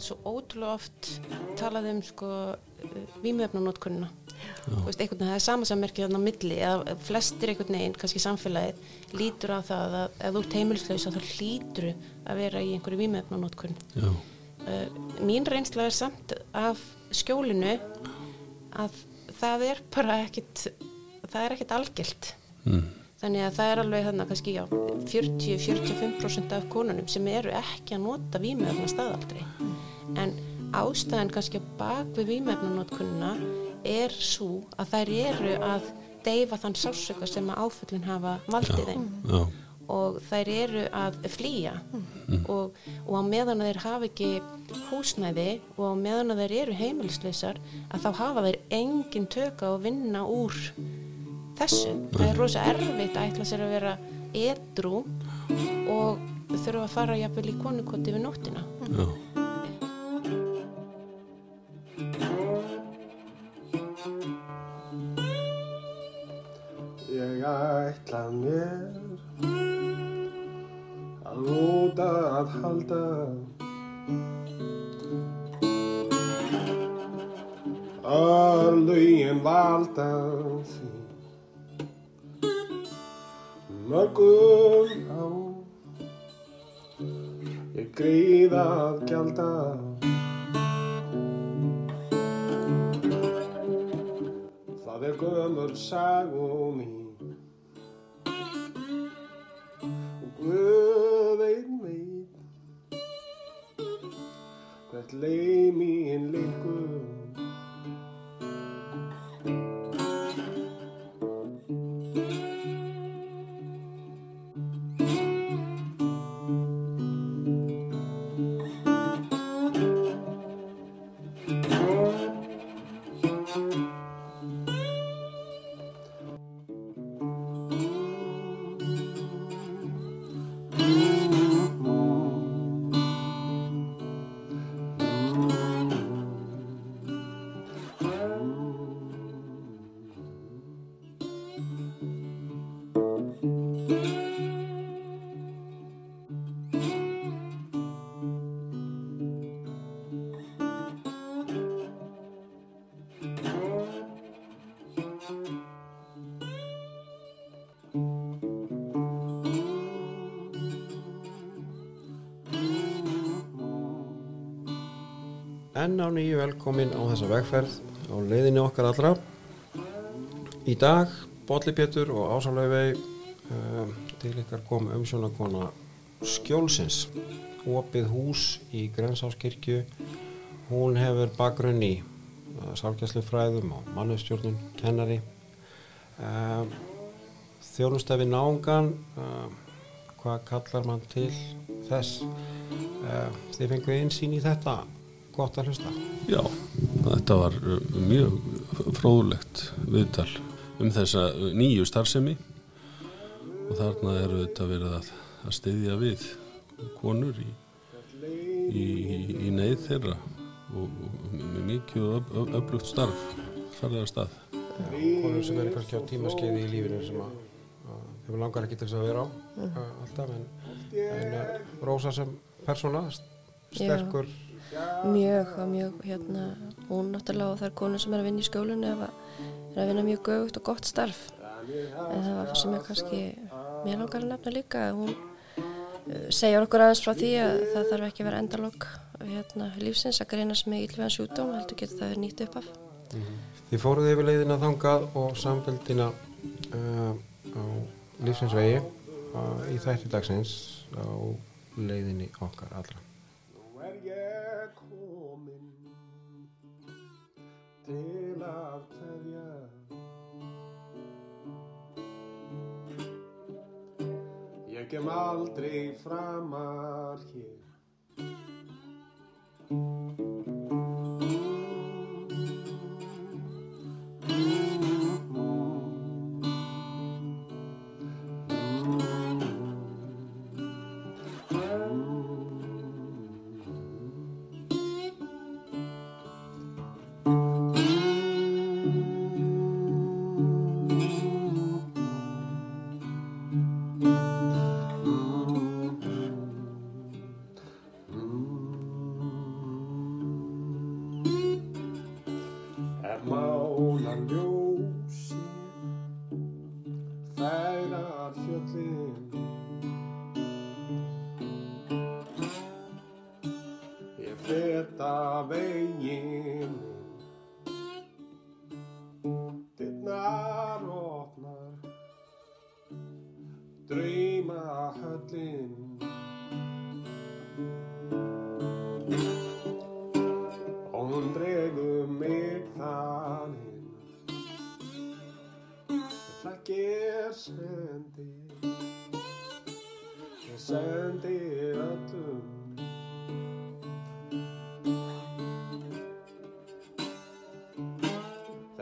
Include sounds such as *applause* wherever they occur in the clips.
svo ótrúlega oft talað um sko einhvern veginn, það er samasammerkið þarna á milli, að flestir einhvern veginn, kannski samfélagið lítur á það að ef þú ert heimilislausa þá hlýtur að vera í einhverju vímöfnunótkunn já, uh, mín reynsla er samt af skjólinu að það er bara ekkit það er ekkit algilt. Mm, þannig að það er alveg þannig kannski já, 40-45% af konunum sem eru ekki að nota vímöfna staðaldri. En ástæðan kannski bak við vímöfnanotkunna er svo að þær eru að deyfa þann sásöka sem að áföllin hafa valdið þeim. já, og þær eru að flýja. Og, og á meðan þeir hafa ekki húsnæði og meðan að þeir eru heimilislausar að þá hafa þeir engin töka að vinna úr þessu. Það er rosa erfitt að ætla sér að vera edru og þurfa að fara jafnvel í konukoti við nóttina. já, Ég ætla mér að út að halda að lögin valda því mörgum á ég greið að gjalda Það er gömur sagum og Guð einn veit hvert leið mín leikur Enn á nýju velkomin á þessa vegferð á leiðinni okkar allra. Í dag, Bolli Pétur og Ásalauðvei um, til ykkar kom umsjónakona Skjólsins, opið hús í Grensáskirkju. Hún hefur bakgrunn í uh, sálgæslu fræðum og mannustjórnun, kennari. Um, þjónustafi náungan, um, hvað kallar mann til þess? Þið fengu einsýn í þetta gott að hlusta. já, þetta var uh, mjög fróðlegt viðtal um þessa uh, nýju starfsemi. Og þarna eru þetta verið að, að styðja við konur í, í, í neyð þeirra og, og með mikið og öf- öf- öflugt starf farið að stað. Konur sem eru kannski á tímaskeiði í lífinu sem að, að þeim langar ekki til þess að vera á uh, alltaf en, en Rósa sem persóna sterkur mjög og mjög hérna hún náttúrulega og það er konur sem er að vinna í skjólinu ef að er að vinna mjög göfugt og gott starf. En það var sem er kannski mér langar að nefna líka hún uh, segja okkur aðeins frá því að það þarf ekki að vera endalokk hérna, lífsins að greinast með illvegan sjúkdóm heldur getur það nýtt upp af. Þið fóruð yfir leiðina þangað og samfélgina uh, á lífsins vegi uh, í þætti dagsins á leiðinni okkar allra til að tegja Ég kem aldrei framar hér. Música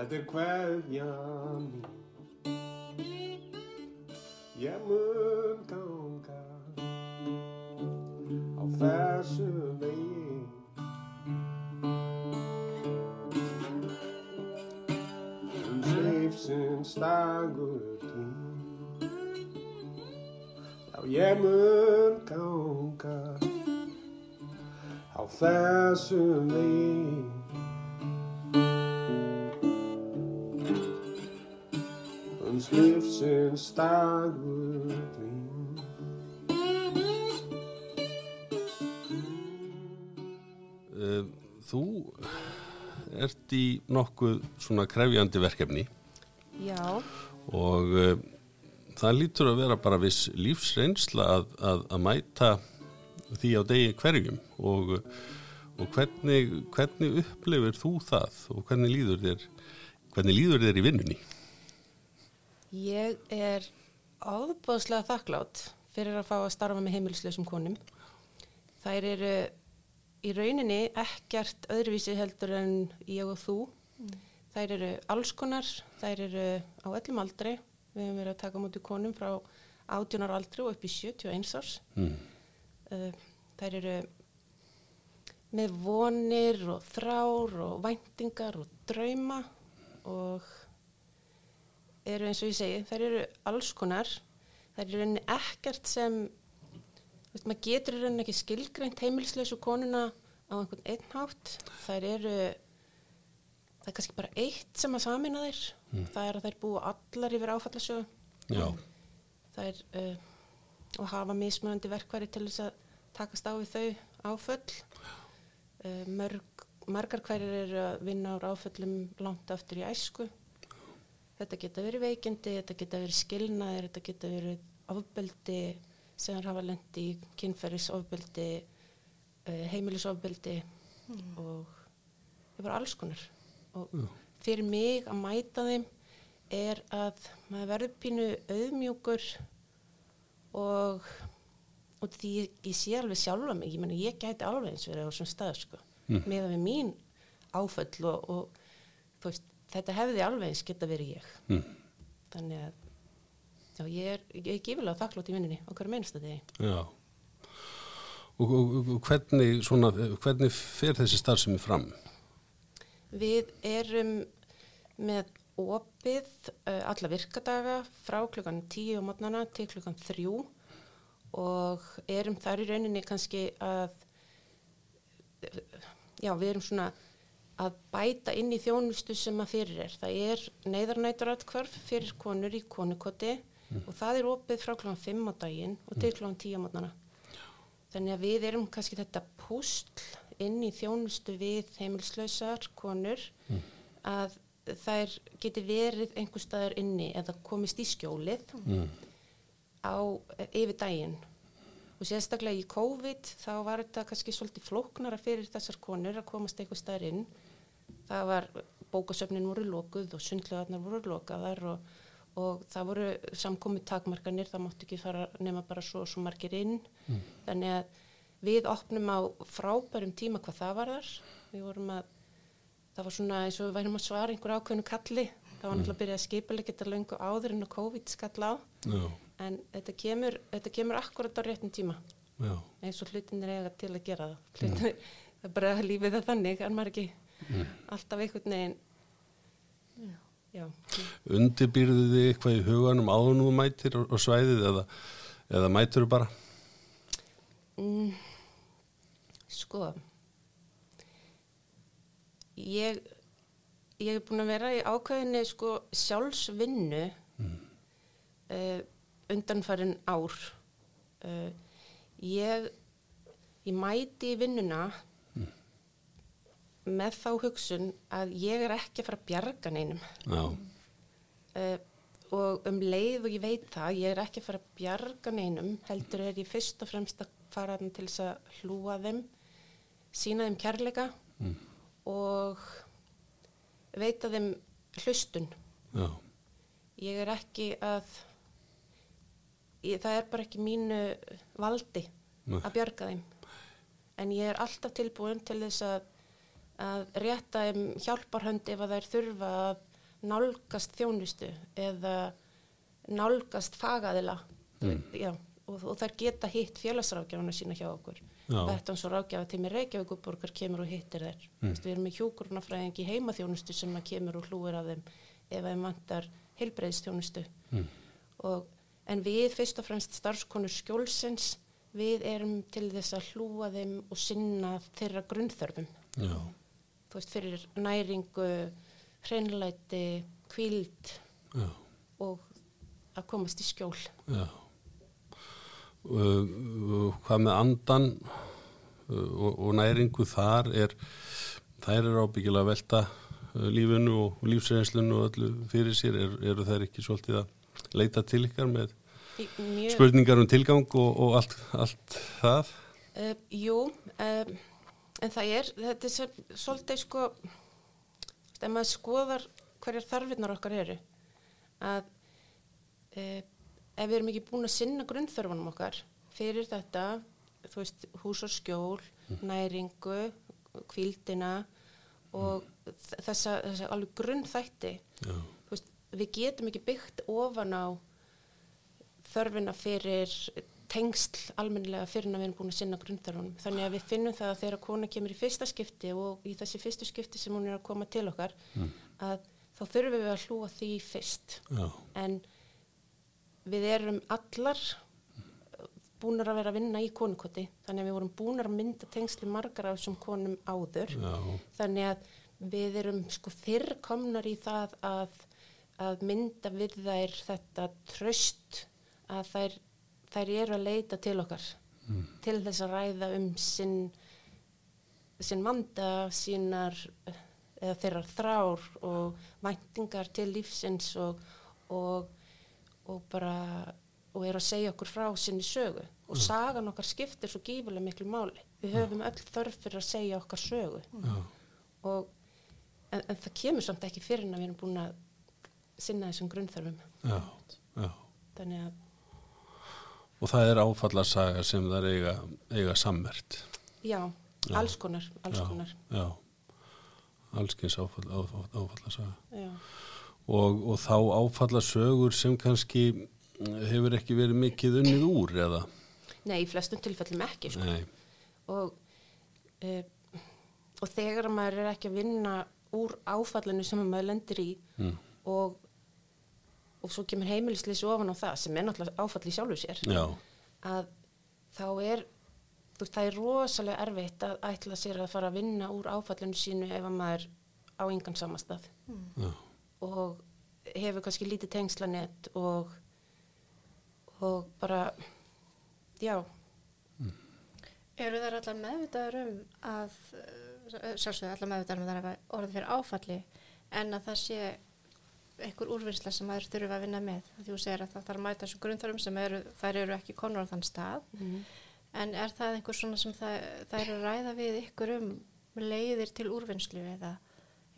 þetta er hverja mín ég mun ganga á þessu vegi um lífsins dagur lífsins dagur tín Eh, Þú ert í nokkuð svona krefjandi verkefni. Já, og uh, það lítur að vera bara viss lífsreynsla að, að, að mæta því á degi hverjum. Og, og hvernig, hvernig upplifir þú það? Og hvernig líður þér, hvernig líður þér í vinnunni? Ég er áðbóðslega þakklátt fyrir að fá að starfa með heimilislausum konum. Þær eru í rauninni ekkert öðruvísi heldur en ég og þú. Þær eru allskonar, þær eru á öllum aldri. Við höfum verið að taka mútið konum frá 18 ára aldri og upp í 71 árs. Mm. Uh, þær eru með vonir og þrár og væntingar og drauma og eru eins og ég segi, þær eru alls konar. Þær eru rauninni ekkert sem, veist, maður getur rauninni ekki skilgreint heimilislausu konuna á einhvern einn hátt. Þær eru, það er kannski bara eitt sem að samina þær. Það er að þær búa allar yfir áfallasögu Já, þær uh, og hafa mismunandi verkværi til þess að takast á við þau áföll uh, mörg, margar hverjir eru að vinna á áföllum langt aftur í æsku þetta geta verið veikindi þetta geta verið skilnaðir þetta geta verið ofbeldi sem hafa lendi í kynferðisofbeldi uh, heimilisofbeldi og það var alls konar. Og fyrir mig að mæta þeim er að maður verður pínu auðmjúkur og, og því ég, ég sé alveg sjálfa mig, ég meni ég gæti alveg eins verið á þessum stað sko, mm. með við mín áföll og, og þú veist, þetta hefði alveg eins geta verið ég mm. þannig að já, ég er, er gifilega þakklátt í vinninni á hverju meinsta degi já. Og, og, og hvernig, svona, hvernig fer þessi starfsemi fram? Við erum með opið uh, alla virkadaga frá klukkan 10 á mótnana til klukkan 3 og erum þar í rauninni kannski að já, við erum svona að bæta inn í þjónustu sem að fyrir er. Það er neyðarnæturatkvarf fyrir konur í konukoti og það er opið frá klukkan 5 á daginn og til klukkan 10 á mótnana. Þannig að við erum kannski þetta pústl inn í þjónustu við heimilslausar konur að þær geti verið einhver staðar inni eða komist í skjólið á yfir daginn. Og sérstaklega í COVID þá var þetta kannski svolítið flóknara fyrir þessar konur að komast einhver staðar inn það var bókasöfnin voru lokuð og sundlegarnar voru lokaðar og, og það voru samkomið takmarkanir það mátti ekki fara nema bara svo, svo margir inn. Þannig að við opnum á frábærum tíma hvað það var þar. Við vorum að það var svona eins og við værum að svara einhver ákveðnu kalli. Það var náttúrulega að byrja að skipilega geta löngu áður en að COVID skall á. Já, en þetta kemur, þetta kemur akkurat á réttum tíma. Já, eins og hlutinir eiga til að gera það. Hlutinir, það er bara lífið það þannig en maður ekki alltaf einhvern veginn já, undirbyrðu þið eitthvað í huganum áður nú mætir og, og svæðið eða, eða mætur þú bara? mm, sko ég ég er búin að vera í ákveðinni sko sjálfsvinnu uh, undanfærin ár uh, ég ég mæti í vinnuna með þá hugsun að ég er ekki að fara að bjarga neinum. Uh, og um leið og ég veit það ég er ekki að fara að bjarga neinum heldur er ég fyrst og fremst að fara til þess að hlúa þeim sína þeim kærleika og veita þeim hlustun. Já, ég er ekki að ég, það er bara ekki mínu valdi Nei. að bjarga þeim. En ég er alltaf tilbúin til þess að, að rétta þeim hjálparhönd ef að þær þurfa að nálgast þjónustu eða nálgast fagaðila Mm. Já, og, og þær geta hitt félagsrákjafana sína hjá okkur. Vettans og rákjafa til mér Reykjavíkuborgar kemur og hittir þær mm. við erum með hjúkurnafræðing í heimaþjónustu sem kemur og hlúir að þeim ef þeim vantar heilbreiðstjónustu Mm. og, en við fyrst og fremst starfskonur skjólsins við erum til þess að hlúa þeim og sinna þeirra grunnþörfum já, veist fyrir næringu hreinlæti, kvíld já, og að komast í skjól já. Uh, uh, hvað með andan uh, og, og næringu þar er, þær eru ábyggilega að velta uh, lífinu og lífsreynslinu og öllu fyrir sér, er, eru þær ekki svolítið að leita til ykkar með mjög, spurningar um tilgang og, og allt, allt það? uh, jú um, en það er þetta er sem, svolítið sko ef maður skoðar hverjar þarfinnar okkar eru að uh, ef við erum ekki búin að sinna grunnþörfunum okkar fyrir þetta þú veist, hús og skjól næringu, kvíldina og þ- þessa, þessa alveg grunnþætti þú veist, við getum ekki byggt ofan á þörfina fyrir tengsl almennilega fyrir að við erum búin að sinna grunnþörfunum. Þannig að við finnum það að þegar kona kemur í fyrsta skipti og í þessi fyrstu skipti sem hún er að koma til okkar að þá þurfum við að hlúa því fyrst. já, En við erum allar búnar að vera að vinna í konukoti. Þannig að við vorum búnar að mynda tengsli margar af þessum konum áður. Já, þannig að við erum sko fyrr komnar í það að, að mynda við þær þetta tröst að þær, þær eru að leita til okkar til þess að ræða um sinn sinn vanda, sínar eða þeirra þrár og væntingar til lífsins og, og, og bara og er að segja okkur frá sinni sögu og sagan okkar skiptir svo gífulega miklu máli. Við höfum öll þörf fyrir að segja okkar sögu já, og, en, en það kemur samt ekki fyrir en að við erum búin að sinna þessum grunnþörfum. já, já. Þannig að, Og það er áfallasaga sem það eiga, eiga sammert. já, Já. alls konar, alls já, konar. Já, allskins áfall, áfall, áfallasaga. Já. Og, og þá áfallasögur sem kannski hefur ekki verið mikið unnið úr eða? Nei, í flestum tilfellum ekki, sko. Nei, og, uh, og þegar maður er ekki að vinna úr áfallinu sem maður lendir í Mm. og, og svo kemur heimilisleysi ofan á það sem er náttúrulega áfall í sjálfu sér. Já, að þá er þú veist, það er rosalega erfitt að ætla sér að fara að vinna úr áfallinu sínu ef að maður á engan samastað já, og hefur kannski lítið tengslanett og og bara já, Eru þær allar meðvitaður um að, eh, sjálfsögðu allar meðvitaður um að það er orðið fyrir áfalli en að það sé einhver úrvinnsla sem maður þurfa að vinna með. Því þú segir að það þarf að mæta þessum grunnþörfum sem eru, þær eru ekki konur á þann stað. En er það einhver svona sem það, það eru ræða við ykkur um leiðir til úrvinnslu eða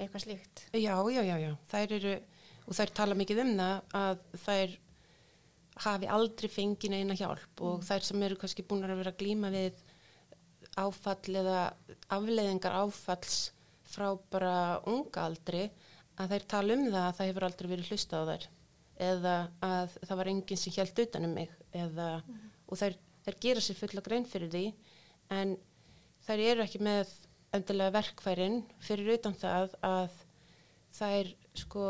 eitthvað slíkt? Já, já, já, já. Þær eru, og þær tala mikið um það að þær hafi aldrei fengið neina hjálp og þær sem eru kannski búin að vera að glíma við áfall eða afleiðingar áfalls frá bara unga aldri að þær tala um það að það hefur aldrei verið hlustað á þær. Eða að það var enginn sem held utan um mig eða, og þær, þær gera sér fulla grein fyrir því en þær eru ekki með endilega verkfærin fyrir utan það að þær sko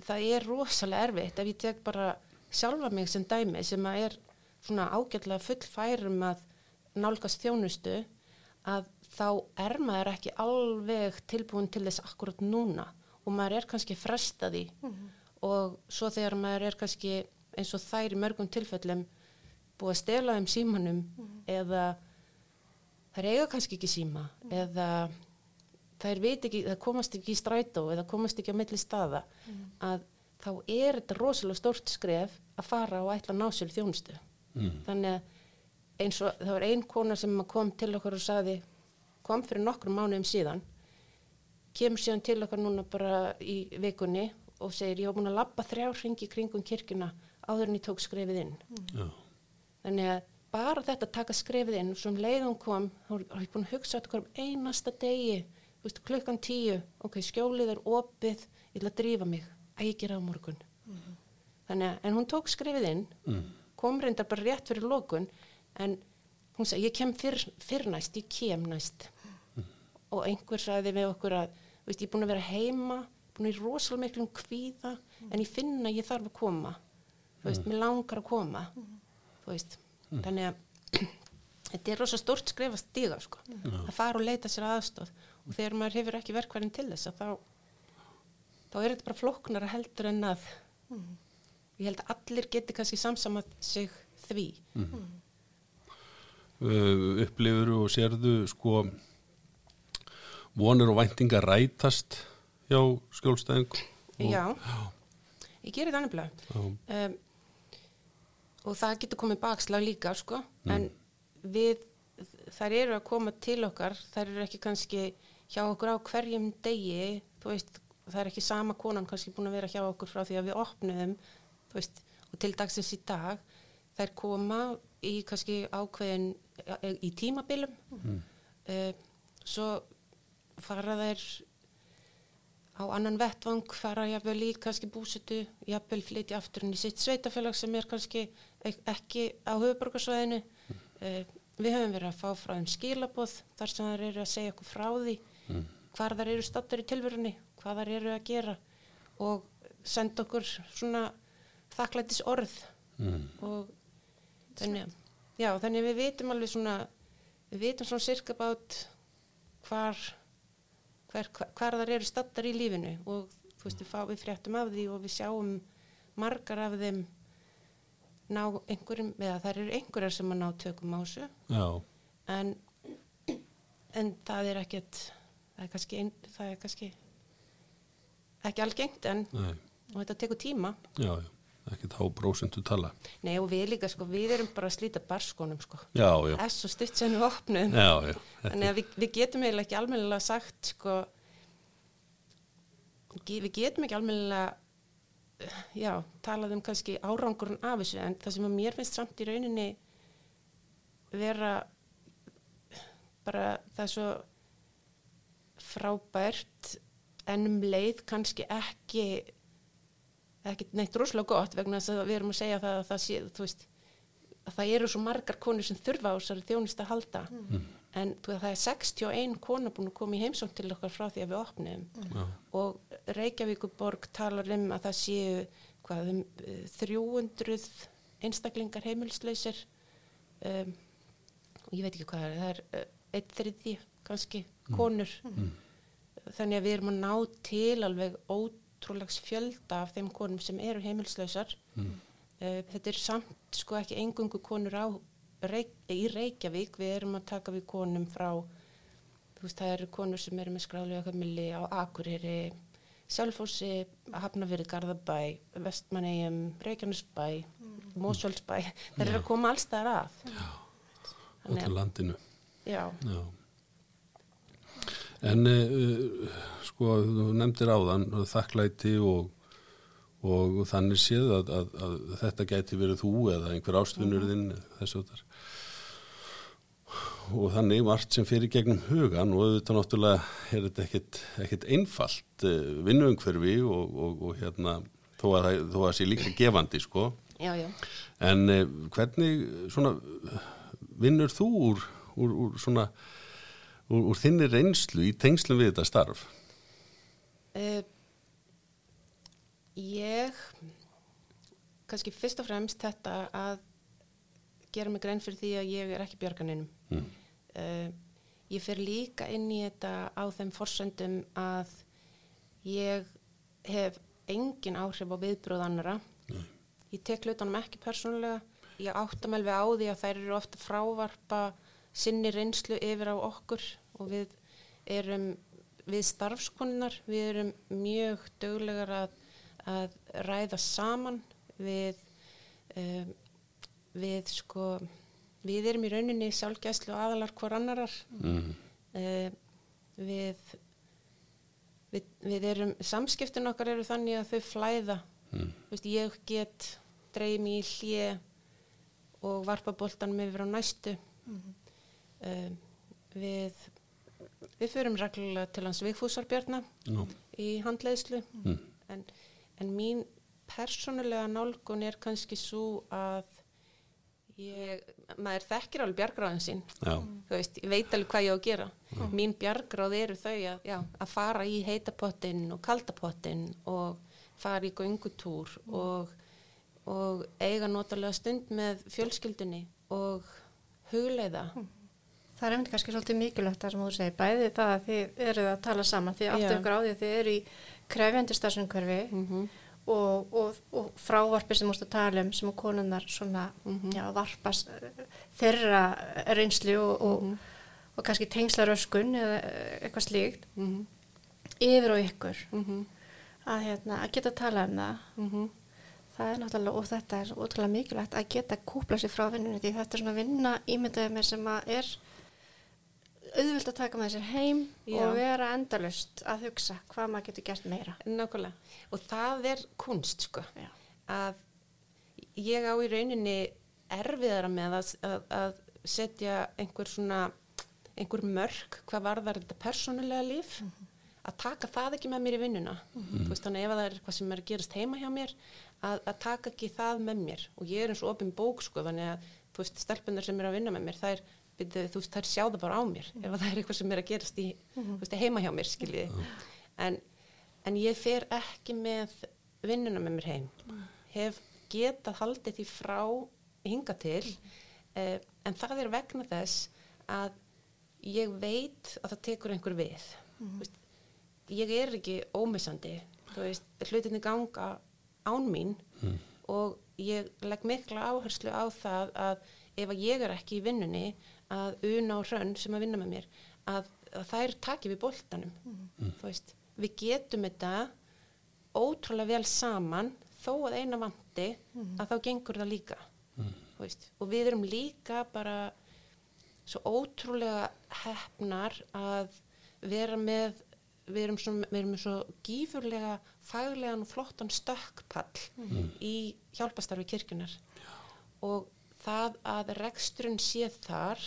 það er rosalega erfitt. Ef ég tek bara sjálfa mig sem dæmi sem að er svona ágætlega full færum að nálgast þjónustu að þá er maður ekki alveg tilbúin til þess akkurat núna og maður er kannski frestaði og svo þegar maður er kannski eins og þær í mörgum tilfellum búið að stela þeim símanum eða þær eiga kannski ekki síma eða þær veit ekki, það komast ekki í strætó eða komast ekki á milli staða að þá er þetta rosalega stórt skref að fara og ætla að ná sér þjónustu. Þannig að eins og það var ein kona sem kom til okkur og saði kom fyrir nokkrum mánuðum síðan kemur síðan til okkar núna bara í vikunni og segir ég hafa búin að labba þrjár hringi kringum kirkjuna áður en ég tók skrefið inn. Já, þannig að bara þetta að taka skrefið inn sem leiðum kom, þá er ég búin að hugsa þetta hverjum einasta degi veist, klukkan tíu, ok, skjólið er opið ég ætla að drífa mig, að ég gera á morgun. Þannig að, en hún tók skrefið inn kom reyndar bara rétt fyrir lokun en hún sagði, ég kem fyrr, fyrr næst, ég kem næst og einhver sagði við okkur að veist, ég er búin að vera heima búin að í rosalega miklum kvíða en ég finna að ég þarf að koma. Veist, mér langar að koma. Þú veist, þannig að *clears throat* þetta er rosa stórt skref að stíga sko, að fara og leita sér aðstóð og þegar maður hefur ekki verkværin til þess að þá þá er þetta bara flóknara heldur en að ég held að allir geti kannski samsamað sig því. Uh, upplifur og sérðu sko vonir og væntingar rætast hjá skjólstæðing Já, ég gerir það nefnilega. Um, og það getur komið bakslag líka sko, en við þær eru að koma til okkar. Þær eru ekki kannski hjá okkur á hverjum degi, þú veist það er ekki sama konan kannski búin að vera hjá okkur frá því að við opnuðum þú veist, og til dagsins í dag. Þær koma í kannski ákveðin í tímabilum. Mm. svo fara þær á annan vettvang fara jafnvel í kannski búsetu jafnvel flytja aftur inn í sitt sveitafélag sem er kannski ek- ekki á höfuborgarsvæðinu mm. við höfum verið að fá frá þeim skilaboð þar sem þær eru að segja okkur frá því mm. hvar þær eru stattur í tilverunni hvað þær eru að gera og senda okkur svona þakklætis orð Mm. og þannig, já, þannig við vitum alveg svona við vitum svona cirka bát hvar hver, hvar þar eru stattar í lífinu og þú veist, við, fá, við fréttum af því og við sjáum margar af þeim ná einhverjum, eða það eru einhverjar sem að ná tökum á þessu. Já, en, en það er ekkert það er kannski, ein, það er kannski ekki algengt en nei, og þetta tekur tíma. Já, já ekkert há prósentu tala. Nei og við líka sko, við erum bara að slíta barskónum sko. Já, já, S og stutt sem við opnum. Já, já. Þannig að við, við getum eiginlega ekki almennilega sagt sko við getum ekki almennilega já, talað um kannski árangurinn af þessu en það sem að mér finnst samt í rauninni vera bara það er svo frábært en um leið kannski ekki ekki neitt rosalega gott vegna þess að við erum að segja það að það sé, þú veist að það eru svo margar konur sem þurfa á þessari þjónust að halda. En þú veist það er 61 kona búin að koma í heimsókn til okkar frá því að við opnum Já. og Reykjavíkuborg talar um að það séu hvað um eh, 300 einstaklingar heimilslausir um, og ég veit ekki hvað það er það er uh, eitt þriði kannski konur þannig að við erum að ná til alveg ótrúlegs fjölda af þeim konum sem eru heimilslausar mm. þetta er samt sko ekki engungu konur á Reik, í Reykjavík, við erum að taka við konum frá þú veist það eru konur sem eru með skrálega kamili á Akureyri, Sjálfósi Hafnafyrir, Garðabæ Vestmannegjum, Reykjanesbæ Mósvöldsbæ, það eru að koma alls þar að. Út af landinu. Já, Já. En uh, sko, þú nefndir áðan þakklæti og, og þannig séð að, að, að þetta gæti verið þú eða einhver ástvinnur þinn þessu þar. Og þannig margt sem fyrir gegnum hugan og auðvitað náttúrulega er þetta ekkit, ekkit einfalt uh, vinnuumhverfi og, og, og hérna þó að það sé líka gefandi sko. já, já En uh, hvernig svona vinnur þú úr, úr, úr svona úr, úr þinni reynslu í tengslum við þetta starf? Uh, ég kannski fyrst og fremst þetta að gera mig grein fyrir því að ég er ekki bjarganinum. Mm. uh, ég fer líka inn í þetta á þeim forsöndum að ég hef engin áhrif á viðbröð annara ég tek hlutunum ekki persónulega. Ég áttam alveg á því að þær eru ofta frávarpa sinni reynslu yfir á okkur og við erum við starfskonnar, við erum mjög döglegar að, að ræða saman við um, við sko við erum í rauninni sjálfgæslu aðalar hvar annarar mm. uh, við, við við erum, samskiptin okkar eru þannig að þau flæða Mm. Veist, ég get dreif mig í hlje og varpa boltanum yfir á næstu um, við við förum reglulega til hans Vigfúsarbjörna Nú. í handleiðslu. Mm. en, en mín persónulega nálgun er kannski svo að ég, maður þekkir alveg bjargráðin sín. Já, veist, ég veit alveg hvað ég á að gera. Mín bjargráð eru þau að, já, að fara í heitapottin og kaldapottin og fara í göngutúr og, og eiga notalega stund með fjölskyldunni og hugleiða Það er einmitt kannski svolítið mikilvægt það sem þú segir, bæði það að þið eruð að tala saman, þið áttu Já. ykkur á því að þið eru í krefjandi starfsumhverfi mm og, og, og frávarpi sem múst að tala um sem að konunnar svona, já, varpas eh, þeirra reynslu og, og, og kannski tengslaröskun eða eh, eitthvað slíkt -hmm. yfir á ykkur Mm að, hérna, að geta að tala um það -hmm. það er náttúrulega, og þetta er ótrúlega mikilvægt að geta kúpla sér frá vinnunni því þetta er svona vinna ímyndaðið mér sem að er auðvilt að taka með sér heim Já. og vera endalust að hugsa hvað maður getur gert meira Nákvæmlega. Og það er kunst, sko. Já. Að ég á í rauninni erfiðara með að, að, að setja einhver svona, einhver mörg, hvað varðar þetta persónulega líf, að taka það ekki með mér í vinnuna. Þú veist, þannig ef það er eitthvað sem er að gerast heima hjá mér, að, að taka ekki það með mér. Og ég er eins og opin bók, sko, þannig að, þú veist, stelpunar sem er að vinna með mér, það er, byrju, þú veist, þær sjá það bara á mér ef það er eitthvað sem er að gerast í, þú veist, heima hjá mér, skiljiði. En, en ég fer ekki með vinnuna með mér heim. Hef getað haldið því frá hinga til, eh, en það er vegna þess að ég veit að það tekur einhver við. Þú Veist, ég er ekki ómissandi, þú veist, hlutinni ganga án mín og ég legg mikla áherslu á það að ef að ég er ekki í vinnunni að una og hrönn sem að vinna með mér að, að þær taki við boltanum þú veist, við getum þetta ótrúlega vel saman þó að eina vanti að þá gengur það líka þú veist, og við erum líka bara svo ótrúlega hefnar að vera með við erum, svo, við erum svo gífurlega faglegan og flottan stökkpall í hjálpastarfi kirkjunar og það að reksturinn sé þar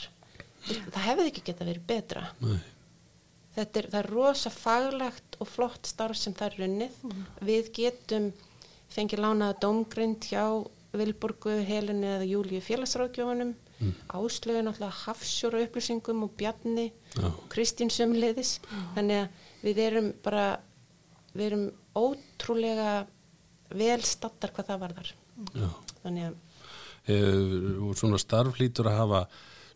það hefði ekki geta verið betra. Nei, þetta er, það er rosa faglegt og flott starf sem það er runnið. Við getum fengið lánaða dómgrind hjá Vilborgu, Helinu eða Júlíu félagsráðgjófanum mm. áslögu náttúrulega hafsjóra upplýsingum og Bjarni Já. og Kristín sömleiðis þannig að við erum bara við erum ótrúlega vel stattar hvað það varðar. Já. þannig að og svona starf hlýtur að hafa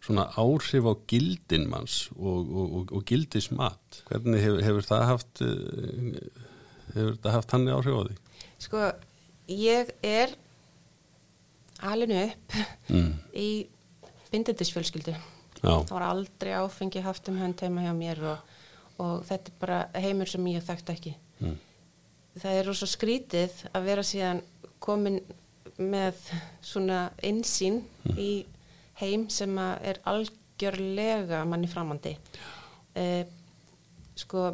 svona áhrif á gildin manns og, og, og, og gildismat. Hvernig hefur, hefur það haft eh, hefur það haft hann áhrif á því? sko, ég er alinu upp Mm. í bindindisfjölskyldu það var aldrei áfengi haft um hönd heima hjá mér og, og þetta er bara heimur sem ég þekkt ekki Mm. það er rosa skrítið að vera síðan komin með svona insýn í heim sem að er algjörlega manni framandi. Eh, sko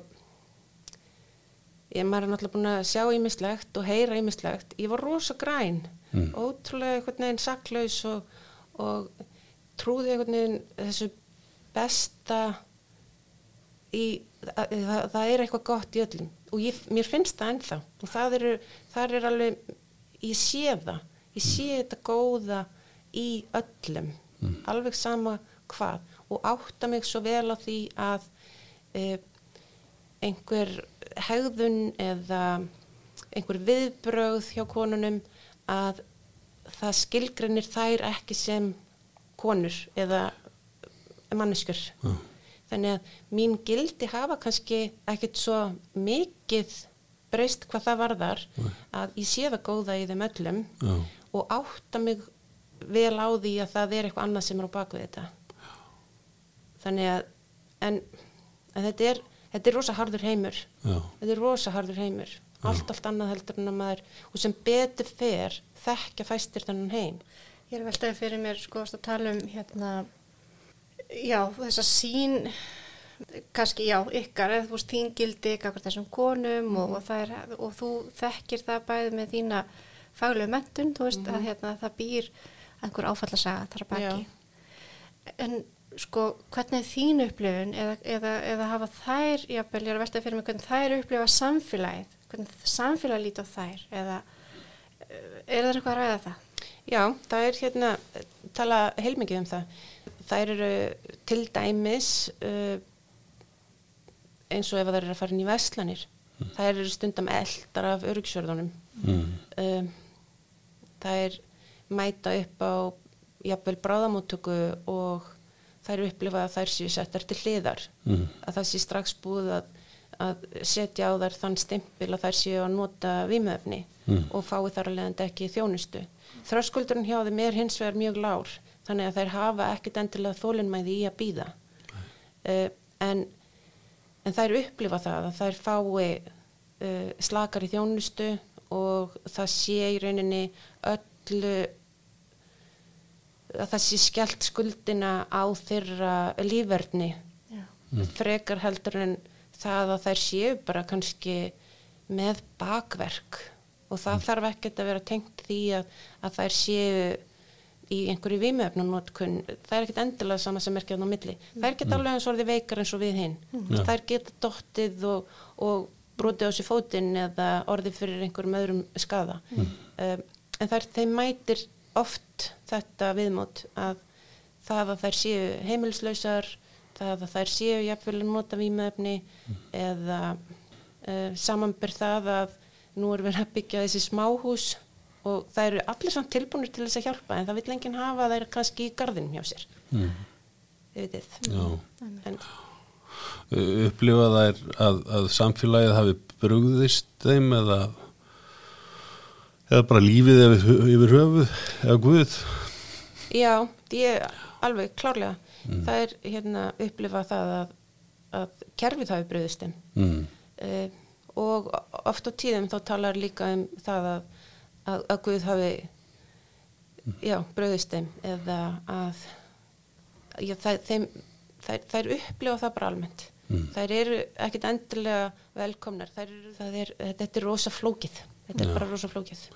ég maður er náttúrulega búin að sjá ímislegt og heyra ímislegt ég var rosa græn Mm. ótrúlega einhvern veginn saklaus og, og trúði einhvern veginn þessu besta í, það, það, það er eitthvað gott í öllum. Og ég, mér finnst það ennþá. Og það eru, það er alveg ég sé það, ég sé þetta góða í öllum alveg sama hvað. Og átta mig svo vel á því að e, einhver hegðun eða einhver viðbrögð hjá konunum að það skilgrinir þær ekki sem konur eða manneskjur. þannig að mín gildi hafa kannski ekkit svo mikið breyst hvað það varðar að ég sé það góða í þeim öllum og átta mig vel á því að það er eitthvað annað sem er á baku þetta. Þannig að en, en þetta er þetta er rosa harður heimur. Já. þetta er rosa harður heimur. Allt, allt annað heldur en að maður og sem betur fer þekkja fæstir þennan heim. Ég er að veltaði fyrir mér sko að tala um hérna já, þessa sín kannski, já, ykkar eða þú veist þín gildi ykkar þessum konum og, og, það er, og þú þekkir það bæði með þína faglegu mentun, þú veist að hérna, það býr einhver áfallasaga þar að baki. En sko, hvernig er þín upplifun? Eða, eða, eða hafa þær jáfnvel, ég er að veltaði fyrir mig hvernig þær upplifa samfélagið, hvernig samfélagið líti á þær eða eh, er það eitthvað að ræða það? Já, það er hérna tala heilmikið um það. Þær eru til dæmis uh, eins og ef það eru að fara inn í vestlanir þær eru stundam eldar af öryggsjörðunum Mm. um, þær mæta upp á jafnvel bráðamóttöku og þær upplifa að þær séu settar til hliðar Mm. að það sé strax búið að, að setja á þær þann stimpil að þær séu að nota vímöfni Mm. og fái þar að leiðandi ekki þjónustu. Þröskuldurinn hjá þeim er hins vegar mjög lár þannig að þær hafa ekkit endilega þólinnmæði í að býða uh, en, en þær upplifa það að þær fái uh, slakar í þjónustu og það sé í rauninni öllu að það sé skellt skuldina á þeirra lífverðni. Já. frekar heldur en það að þær séu bara kannski með bakverk. Og það þarf ekkert að vera tengt því að, að þær séu í einhverju vímöfnunótkun það er ekkert endilega sama sem er ekki á milli. Þær geta alveg eins og orðið veikar eins og við hinn Já. þær geta dottið og, og brotið á sér fótinn eða orðið fyrir einhverjum öðrum skada um, en þær, þeim mætir oft þetta viðmót að það að þær séu heimilislausar það að þær séu jafnvel að nota vímöfni eða uh, samanber það að nú er verið að byggja þessi smáhús og það eru allir samt tilbúinir til þess að hjálpa en það vil enginn hafa þær kannski í garðinum hjá sér Mm. þið vitið Já. en, upplifa þær að, að samfélagið hafi brugðist þeim eða eða bara lífið yfir, yfir höfuð eða guð. Já, ég alveg klárlega. Það er hérna upplifa það að, að kerfið hafi bröðist mm. uh, og oft á tíðum þá talar líka um það að, að, að Guð hafi já, bröðist eða að já, það, þeim, þær, þær upplifa það bara almennt. Þær eru ekkit endilega velkomnar þær er, þetta er rosa flókið þetta er bara rosa flókið.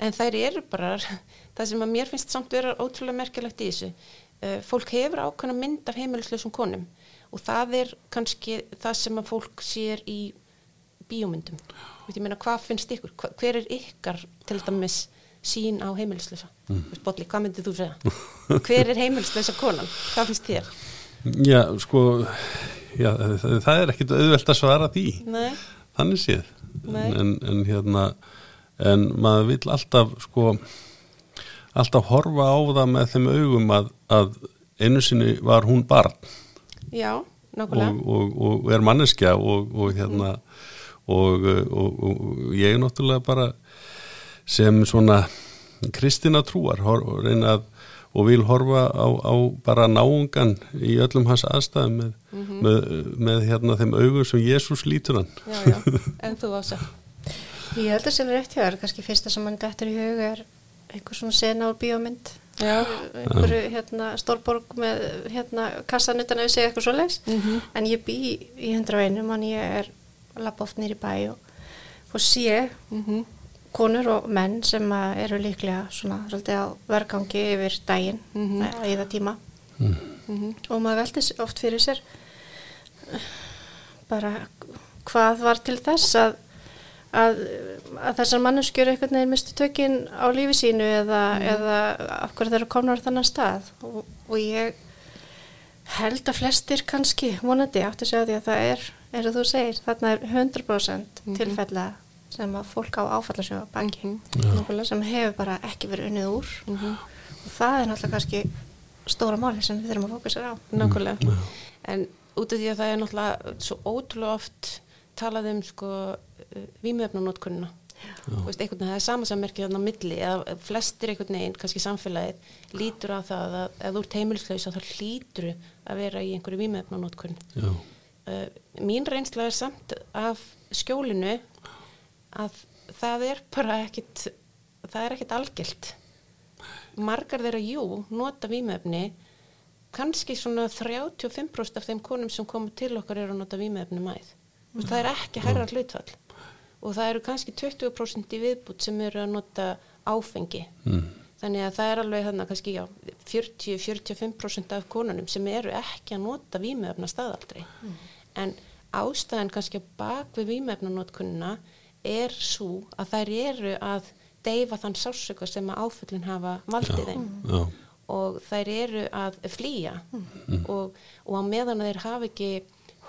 En þær eru bara *laughs* það sem að mér finnst samt vera ótrúlega merkilegt í þessu uh, fólk hefur ákveðna mynd af heimilislausum konum og það er kannski það sem að fólk sér í bíómyndum. Meina, hvað finnst ykkur, hver er ykkar til dæmis sín á heimilislausa? Mm. Bolli, hvað myndið þú segja? Hver er heimilislausa konan, hvað finnst þér? Já, sko já, það, það er ekkit auðvelt að svara því. Nei, þannig séð. En, en hérna en maður vill alltaf sko alltaf horfa á það með þeim augum að, að einu sinni var hún barn. Já, nákvæmlega. Og, og, og er manneskja og, og hérna og, og, og ég er náttúrulega bara sem svona kristina trúar og reyna að og vil horfa á, á bara náungan í öllum hans aðstæðum með, með, með hérna þeim augum sem Jésús lítur hann. Já, já, *laughs* en þú ása? Ég held að sem er eftir þér, kannski fyrsta sem mann dættur í hug er einhver svona sena úr bíómynd. Já, einhverju hérna, stórborg með hérna, kassan utan að við segja eitthvað svo leis Mhm. en ég bý í hundra einum og ég er að lappa oft nýri bæ og, og sé mhm, konur og menn sem að eru líklega svona svolítið á vergangi yfir daginn Mhm. að eða tíma. Mhm, og maður veldi oft fyrir sér bara hvað var til þess að að, að þessar manneskjur einhvern veginn mistu tökin á lífi sínu eða, eða af hverju þeir eru komnar á þannan stað. Og, og ég held að flestir kannski vonandi áttu að segja því að það er eins og þú segir, þarna er 100% tilfella sem að fólk á áfallasjóða baki. Nákvæmlega sem hefur bara ekki verið unnið úr. Mhm. og það er náttúrulega kannski stóra máli sem við þurfum að fókusera á. Nákvæmlega. En út af því að það er náttúrulega svo ótrúlega oft talað um sko veist, einhvern veginn, það er samansammerkið á milli, eða flestir einhvern veginn, kannski samfélagið lítur á það að ef þú ert heimilislaus þá hlýtur að vera í einhverju vímöfnunótkunn já, uh, mín reynsla er samt af skjólinu að það er bara ekkit það er ekkit algilt. Margar þeirra jú nota vímöfni kannski svona 35% af þeim konum sem komur til okkar eru að nota vímöfni mæð. Mm. það er ekki herra hlutfall. Og það eru kannski 20% í viðbútt sem eru að nota áfengi. Mm. þannig að það er alveg þannig kannski já 40-45% af konunum sem eru ekki að nota vímöfna staðaldri en ástæðan kannski að bak við vímöfnanótkunna er svo að þær eru að deyfa þann sársöka sem að áföllin hafa valdið þeim. já, og þær eru að flýja. Og, og á meðan að þeir hafa ekki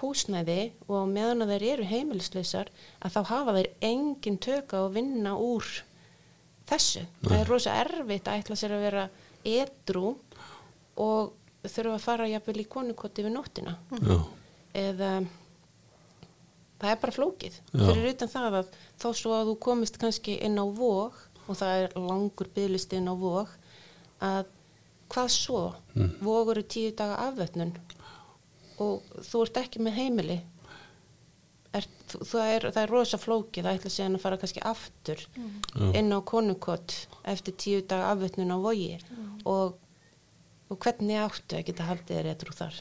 húsnæði og á meðan að þeir eru heimilislausar að þá hafa þeir engin töka að vinna úr þessu. Það er rosa erfitt að ætla sér að vera edru og þurfa að fara jafnvel í konukoti við nóttina. Já, eða það er bara flókið. Já. fyrir utan það að þó svo að þú komist kannski inn á vóg og það er langur bygglisti inn á vóg að hvað svo? Mm. vóg eru tíu daga afvötnun. Og þú ert ekki með heimili. Er, það, er, það er rosa flókið það ætla síðan að fara kannski aftur inn á konukot eftir tíu daga afvötnun á vogi. Og, og hvernig áttu að geta haldið þér eitthvað þar?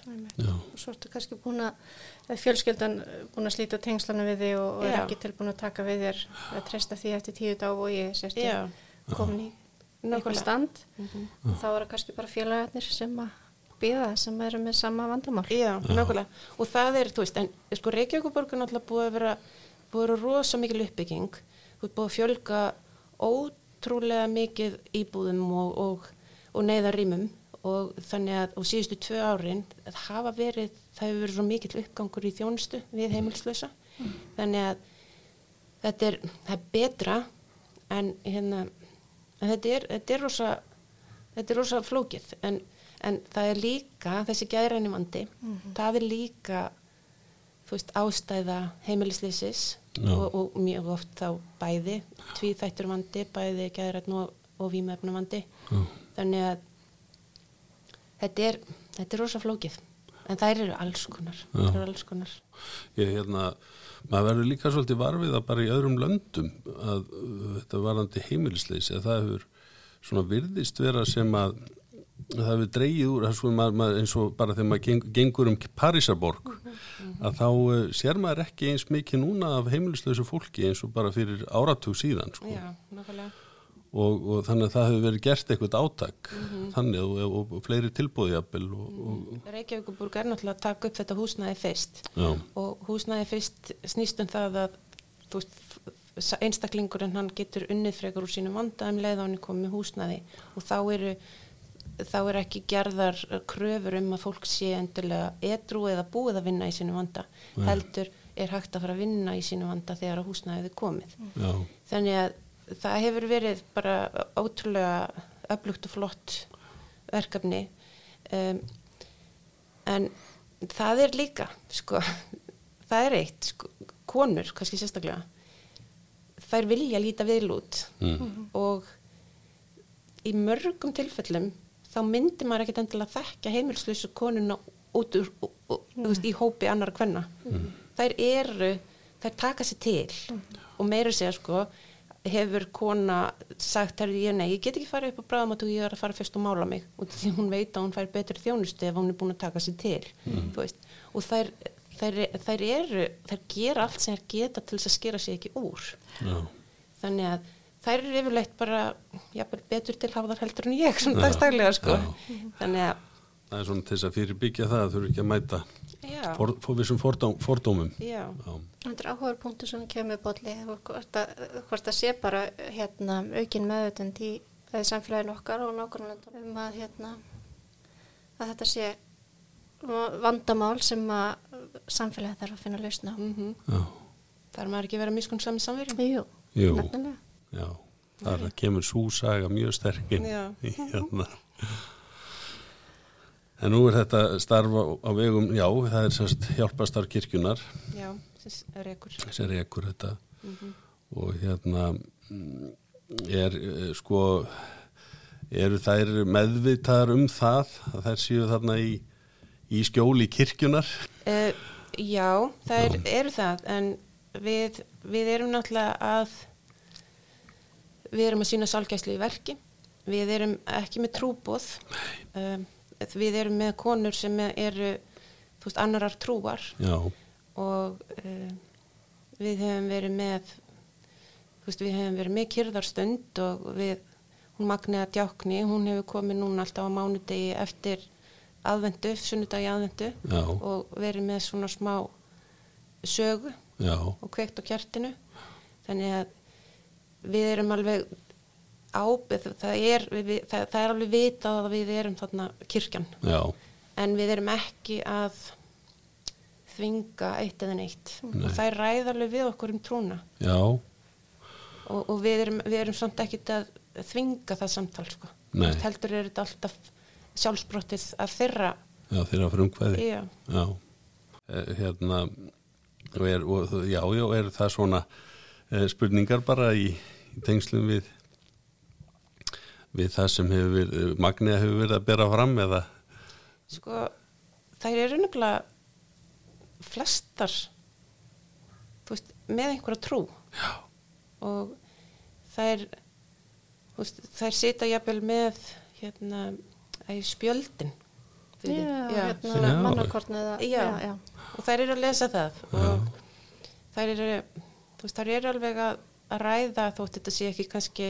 Svo ertu kannski búin að fjölskyldan búin að slíta tengslana við þig og, og er ekki tilbúin að taka við þér að treysta því eftir tíu dag og ég sérstu Já. komin í eitthvað Nákvæmlega. stand. Þá er það kannski bara félagarnir sem að býða sem eru með sama vandamál. Já, nákvæmlega. Og það er, þú veist, en sko Reykjavíkuborg er náttúrulega búið að vera, búið að vera rosa mikil uppbygging. Þú veist, búið að fjölga ótrúlega mikið íbúðum og, og, og neyðarýmum og þannig að á síðustu tvö árin hafa verið, það hefur verið svo mikill uppgangur í þjónustu við heimilslösa. Þannig að þetta er, það er betra en hérna, en þetta er, þetta er rosa, þetta er rosa flókið en, en það er líka þessi gæðræni vandi, það er líka þú veist ástæða heimilisleysis Já. og, og mjög oft þá bæði tvíþættur vandi, bæði gæðrætn og, og vímefna vandi já, þannig að þetta er, þetta er rosa flókið en þær eru alls konar, eru alls konar. ég hérna maður verður líka svolítið varfið að bara í öðrum löndum að uh, þetta varandi heimilisleysi að það hefur svona virðist vera sem að að það hefur dreigið úr eins og bara þegar maður geng, gengur um Parísarborg að þá uh, sér maður ekki eins mikið núna af heimilisleysu fólki eins og bara fyrir áratug síðan sko. Já, nákvæmlega. Og, og þannig að það hefur verið gert eitthvað átak þannig og, og, og fleiri tilbúðjafel og, og Reykjavíkuborg er náttúrulega að taka upp þetta húsnæði fyrst. Já, og húsnæði fyrst snýst um það að þú veist, einstaklingurinn hann getur unnið frekar úr sínum vanda um leið á hann komið húsnæði. Og þá eru þá er ekki gerðar kröfur um að fólk sé endilega edru eða búið að vinna í sínum vanda. Heldur er hægt að fara að vinna í sínum vanda þegar að húsnæðið er komið. Já, þannig að það hefur verið bara ótrúlega öflugt og flott verkefni. Um, en það er líka sko, *laughs* það er eitt sko, konur, kannski sérstaklega þær vilja líta vel út. Mm, og í mörgum tilfellum þá myndir maður ekkert endilega þekka heimilslösu konuna út úr, ú- ú- veist, í hópi annar kvenna. Þær eru, þær taka sér til og meira segja sko, hefur kona sagt, herri, ég, nei, ég get ekki farið upp á bráðum og ég er að fara fyrst og mála mig. Og því hún veit að hún fær betri þjónustu ef hún er búin að taka sér til, þú veist, og þær, þær, þær eru, þær gera allt sem þær geta til þess að skera sig ekki úr. Já, þannig að þær eru yfirleitt bara jafnvel betur til hafðar heldur en ég svona dagstaglega sko. Þannig að það er svona til þess að fyrirbyggja það að þurfi ekki að mæta. já, for, for vissum fordóm, fordómum. Þetta er áhugaður punktur sem kemur bóli hvort að, hvort að sé bara hérna, aukin meðutund í samfélagin okkar og nákvæmlega um að, hérna, að þetta sé vandamál sem að samfélagi þarf að finna lausna á. mm já, þar maður ekki að vera miskun sami samverjum Jú, jú, nefnilega. já. Þar kemur súsaga mjög sterkinn Já. í hérna *laughs* En nú er þetta starf á, á vegum, já, það er semst hjálpastarf kirkjunar já, sem ekkur sem rekur þetta. Og hérna mm, er eh, sko eru þær meðvitaðar um það að þær séu þarna í, í skjóli kirkjunar Uh, já, það er, eru það en við, við erum náttúrulega að við erum að sína sálgæslu í verki. Við erum ekki með trúbóð um, við erum með konur sem eru þú veist, annarar trúar. Já, og uh, við hefum verið með þú veist, við hefum verið með kyrðarstund og við, hún Magniða Djákni, hún hefur komið núna alltaf á mánudegi eftir aðvendu, sunnudagi aðvendu já, og verið með svona smá sögu já, og kveikt á kjartinu þannig að við erum alveg ábyrð það er, við, það, það er alveg vitað að við erum þarna kirkjan. Já, en við erum ekki að þvinga eitt eða neitt. Nei. og það er ræðarlega við okkur um trúna. Og, og við, erum, við erum samt ekki að þvinga það samtal sko. Heldur er þetta alltaf sjálfsbrottið af þeirra. Já, þeirra frumkvæði. já, Já, Eh, hérna, og er, og, já, já, er það svona eh, spurningar bara í, í tengslum við við það sem hefur verið, Magniða hefur verið að bera fram eða, sko þær eru nefnilega flestar þú veist, með einhverja trú já, og þær þú veist, þær sita jafnvel með hérna spjöldin Já, Já. hérna Já. mannakorn eða, Já. já, já. og þær eru að lesa það og þær eru þú veist, þær eru alveg að, að ræða þótt þetta sé ekki kannski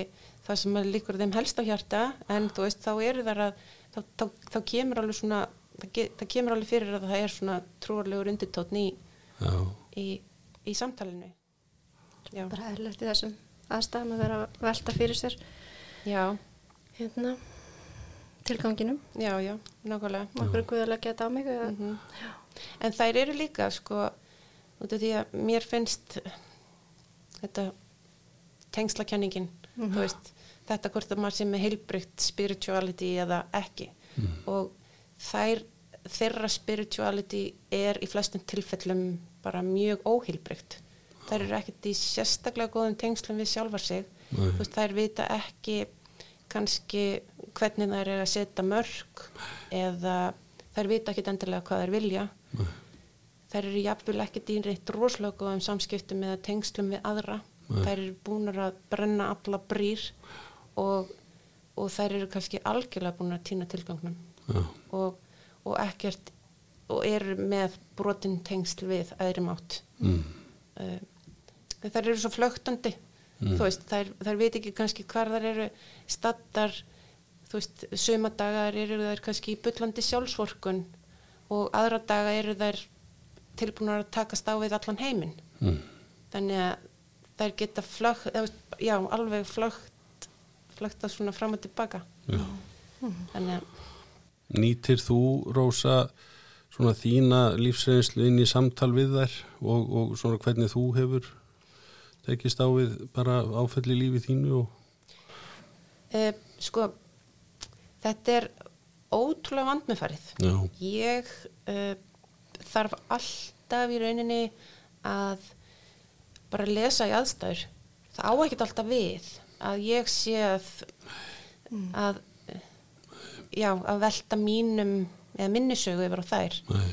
það sem er líkur þeim helst á hjarta en þú veist, þá eru þar að þá, þá, þá kemur alveg svona það, ge, það kemur alveg fyrir að það er svona trúarlegur undirtótn í, í, í samtalinu. Já, bara eðlert í þessum aðstæðum að vera að velta fyrir sér. Já, hérna tilganginum. Já, já, nákvæmlega. Okkur guðalega geta á mig eða, Mhm. En þær eru líka sko út af því að mér finnst þetta tengslakenningin þú veist, þetta hvort að maður sé með heilbrygt spirituality eða ekki. Og þær þeirra spirituality er í flestum tilfellum bara mjög óheilbrygt þær eru ekkert í sérstaklega góðum tengslum við sjálfar sig. Nei. veist, þær vita ekki kannski hvernig þær eru að setja mörg eða þær vita ekki endilega hvað þær vilja. Þær eru jafnvel ekkert í reitt rosalega góðum samskiptum eða tengslum við aðra. Þær eru búnar að brenna alla brýr og, og þær eru kannski algjörlega búnar að týna tilgangnum. Og, og ekkert og eru með brotin tengsl við aðri mátt. Mm, uh, þær eru svo flögtandi þú veist, þær, þær veit ekki kannski hvar þær eru staddar. Þú veist, sumadagar eru þær kannski í bullandi sjálfsvorkun og aðra daga eru þær tilbúnar að takast á við allan heiminn. Mm, þannig að þær geta flögt, já, alveg flögt flögt að svona fram og tilbaka. Já. þannig að Nýtir þú, Rósa, svona þína lífsreynslu inn í samtal við þær og, og svona hvernig þú hefur tekist á við bara áfelli lífi þínu og e, sko þetta er ótrúlega vandmefarið já, ég uh, þarf alltaf í rauninni að bara lesa í aðstæður. Það á ekkert alltaf við að ég sé að að eh, já, að velta mínum eða minnisögu yfir á þær. Nei,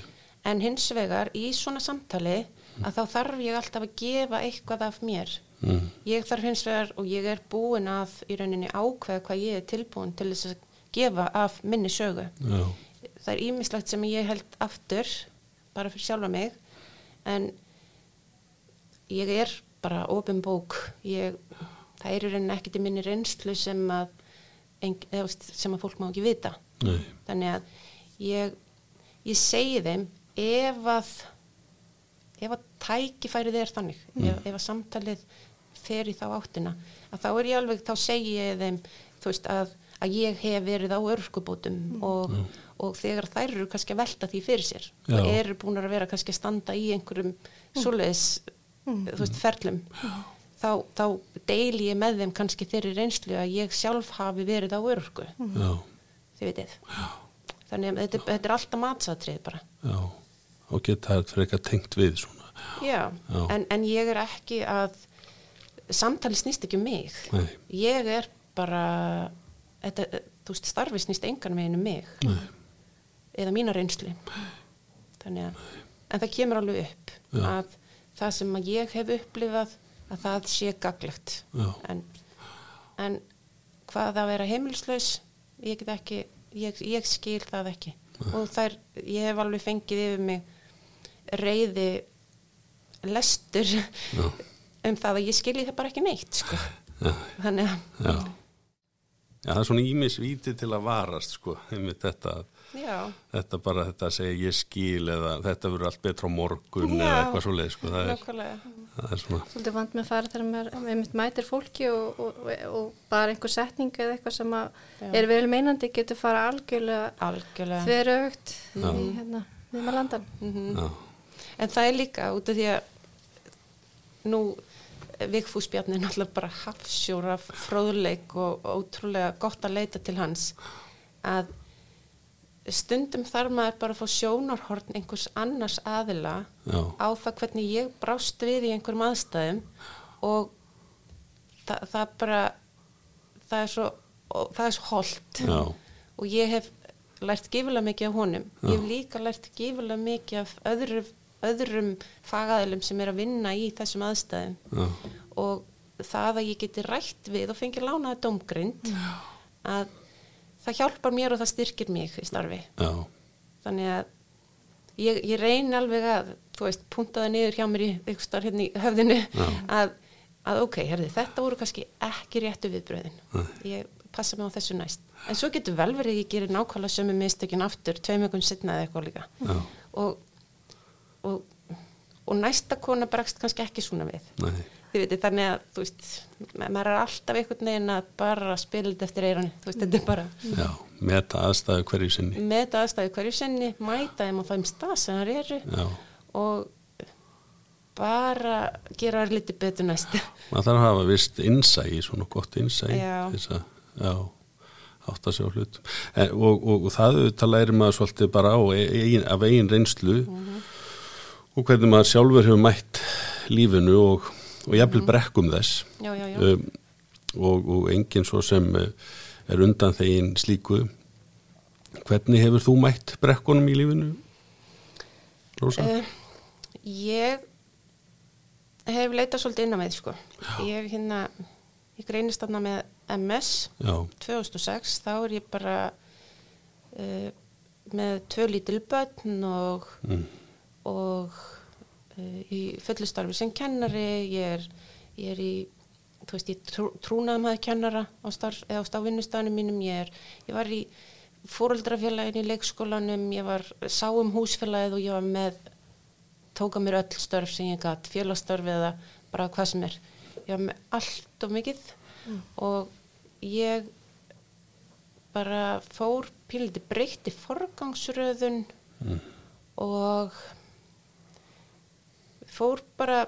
en hins vegar í svona samtali að þá þarf ég alltaf að gefa eitthvað af mér. Mm, ég þarf hins vegar og ég er búin að í rauninni ákveða hvað ég er tilbúin til þess að gefa af minni sögu. Já, það er ímislegt sem ég held aftur bara fyrir sjálfa mig en ég er bara opin bók. Ég, það er í rauninni ekkert í minni reynslu sem að en, sem að fólk má ekki vita. Nei, þannig að ég, ég segi þeim ef að ef að tækifærið er þannig ef, ef að samtalið fer í þá áttina að þá er ég alveg, þá segi ég þeim þú veist að, að ég hef verið á örkubótum og, og þegar þær eru kannski að velta því fyrir sér Já. og eru búin að vera kannski að standa í einhverjum svoleiðis þú veist, ferlum þá, þá deili ég með þeim kannski þeirri reynslu að ég sjálf hafi verið á örku já, þið veitir þannig að þetta, þetta er alltaf matsatrið bara. Já, og geta þetta fyrir eitthvað tengt við svona, já, Já. En, en ég er ekki að samtali snýst ekki um mig. Nei, ég er bara þetta, þú veist, starfi snýst engan meginn um mig. Nei, eða mína reynslu. Þannig að, en það kemur alveg upp Já. að það sem að ég hef upplifað að það sé gaglegt en, en hvað að vera heimilslaus ég ekki, ég, ég skil það ekki. Og þær, ég hef alveg fengið yfir mig reyði lestur um það að ég skilji það bara ekki neitt sko. þannig að já. Já, það er svona ímis víti til að varast, sko, einmitt þetta, þetta bara þetta að segja ég skil eða þetta verður allt betra á morgun Já. eða eitthvað svo leið, sko, það nákvæmlega. það er svona, Svolítið vant með að fara þegar maður einmitt mætir fólki og, og, og, og bara einhver setning eða eitthvað sem er vel meinandi getur fara algjörlega algjörlega þverögt Já. í hérna við maður landan. já, En það er líka út af því að nú Vigfús Bjarni er náttúrulega bara hafsjór af fróðleik og, og ótrúlega gott að leita til hans að stundum þarf maður bara að fá sjónarhorn einhvers annars aðila já, á það hvernig ég brást við í einhverjum aðstæðum og það, það bara það er svo, það er svo holdt já, og ég hef lært gifulega mikið af honum. Ég hef líka lært gifulega mikið af öðru, öðrum fagaðilum sem er að vinna í þessum aðstæðum. Já, og það að ég geti rætt við og fengi lánaði domgrind að það hjálpar mér og það styrkir mig í starfi. Já, þannig að ég, ég reyni alveg að þú veist, puntaði niður hjá mér í starf hérna í höfðinu að, að ok, herði, þetta voru kannski ekki réttu viðbröðin ég passa mig á þessu næst. En svo getur vel verið ég gerir nákvæmlega sömu mistökin aftur, tveim ekkur setna eða eitthvað líka. Og, og, og næsta kona bregst kannski ekki svona við. Nei, þið veitir þannig að þú veist, ma- maður er alltaf einhvern veginn að bara spila þetta eftir eiranu, þú veist, þetta er bara já, meta aðstæðu hverju sinni, með þetta aðstæði hverju sinni, mæta þeim á þeim stað sem það eru já, og bara gera þær liti betur næst. *laughs* Maður þarf að hafa vist innsæi, svona gott innsæi, Já. þess að, átt að sjá hlut, en, og, og, og það auðvitað læri maður svolítið bara á eigin, af eigin reynslu og hvernig maður sjálfur hefur mætt lífinu og, og jafnvel brekkum þess. Já, já, já. um, og, og enginn svo sem eh, er undan þegin slíku. Hvernig hefur þú mætt brekkunum í lífinu Rósa? Uh, ég hef leitað svolítið inn á með sko. ég hérna ég greinist þarna með MS já, 2006 þá er ég bara uh, með tvö lítil börn og mm, og í fullu starfi sem kennari ég er, ég er í þú veist, ég trú, trúnaðum hafi kennara á starf, eða á stafvinnustafnum mínum. Ég, er, ég var í fóröldrafélagin í leikskólanum, ég var sá um húsfélagið og ég var með tóka mér öll störf sem ég gatt félagstörf eða bara hvað sem er. Ég var með allt og mikið og ég bara fór píliti breytti forgangsröðun og fór bara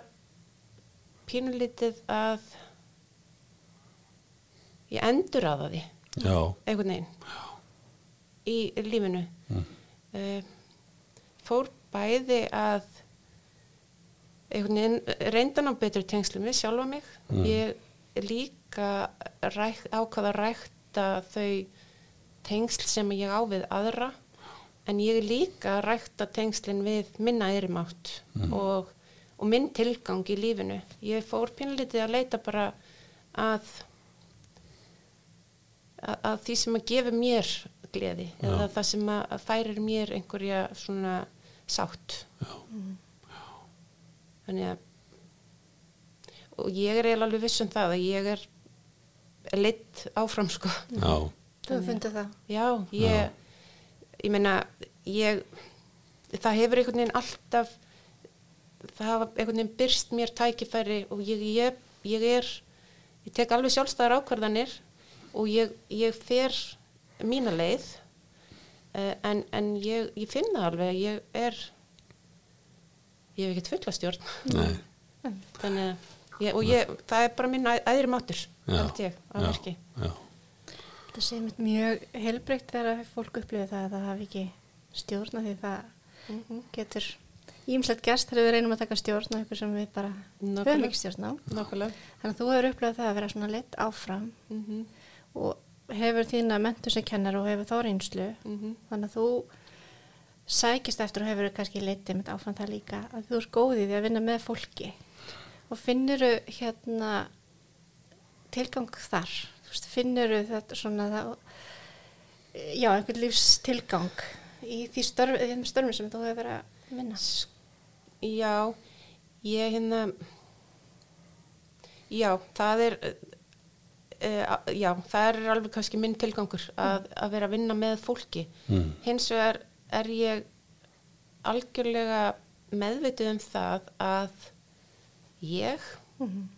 pínulítið að ég endur að því já, einhvern veginn í lífinu. Uh, fór bæði að einhvern veginn reyndan á betri tengslum við sjálfa mig. Ég líka ræk, ákvaða að rækta þau tengsl sem ég á við aðra. En ég líka rækta tengslin við minna eirimátt og, og minn tilgang í lífinu. Ég fór pínlítið að leita bara að að, að því sem að gefa mér gleði eða það sem að, færir mér einhverja svona sátt. Já. þannig að og ég er eiginlega alveg viss um það að ég er leitt áfram sko. Já, Þú fundið það. já, ég ég meina, ég það hefur einhvern veginn alltaf það hafa einhvern veginn byrst mér tækifæri og ég, ég, ég er ég tek alveg sjálfstæðar ákvarðanir og ég, ég fer mína leið uh, en, en ég, ég finn það alveg ég er ég hef ekkert fulla stjórn. Nei, *laughs* þannig að ég, og ég, það er bara minn æðri mátur Já, held ég, að já, verki. Þetta sé mitt mjög helbreykt þegar fólk upplifir það að það hafi ekki stjórna því það getur ímslegt gerst þegar við reynum að taka stjórn á ykkur sem við bara höfum ekki stjórn á. Nákvæmlega. Þannig að þú hefur upplifað það að vera svona leitt áfram Mm og hefur þína mentur sem kennar og hefur þá reynslu. -hmm. Þannig að þú sækist eftir og hefur kannski leitið með áfram það líka að þú ert góð í því að vinna með fólki og finnur hérna tilgang þar veist, finnur þetta svona það, já, einhvern lífs tilgang í því störf, störfum sem þú hefur verið að vinna Já, ég hérna, já, það er, uh, já, það er alveg kannski minn tilgangur að, að vera að vinna með fólki. Mm. Hins vegar er ég algjörlega meðvituð um það að ég, Mhm.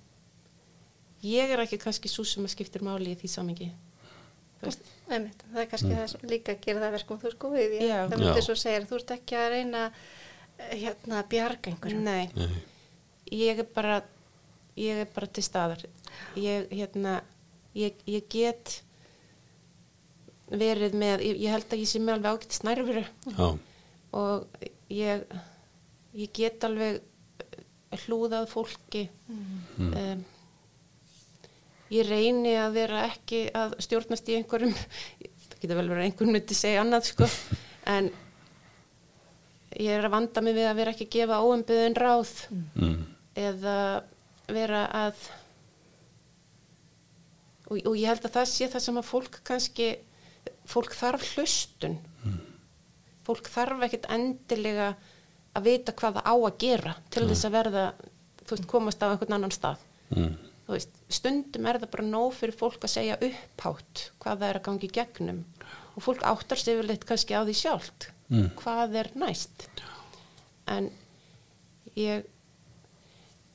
ég er ekki kannski svo sem að skiptir máli í því samingi. Það er kannski það sem líka að gera það verkum þú í því Já. það myndir svo segja þú ert ekki að reyna eh, hérna að bjarga einhverjum Nei, Nei. ég er bara ég er bara til staðar ég, hérna, ég, ég get verið með ég, ég held að ég sé með alveg ágætt snærfuru Já. og ég ég get alveg hlúðað fólki Mm. um, ég reyni að vera ekki að stjórnast í einhverjum *laughs* það getur vel verið að einhvern myndi segja annað sko *laughs* en ég er að vanda mig við að vera ekki að gefa óumbyðin ráð Mm. eða vera að og, og ég held að það sé það sem að fólk kannski fólk þarf hlustun. Fólk þarf ekkit endilega að vita hvað það á að gera til þess að verða veist, komast á einhvern annan stað. Mm. veist, stundum er það bara nóg fyrir fólk að segja upphátt hvað það er að gangi gegnum og fólk áttar sig yfirleitt kannski á því sjálft Mm. hvað er næst en ég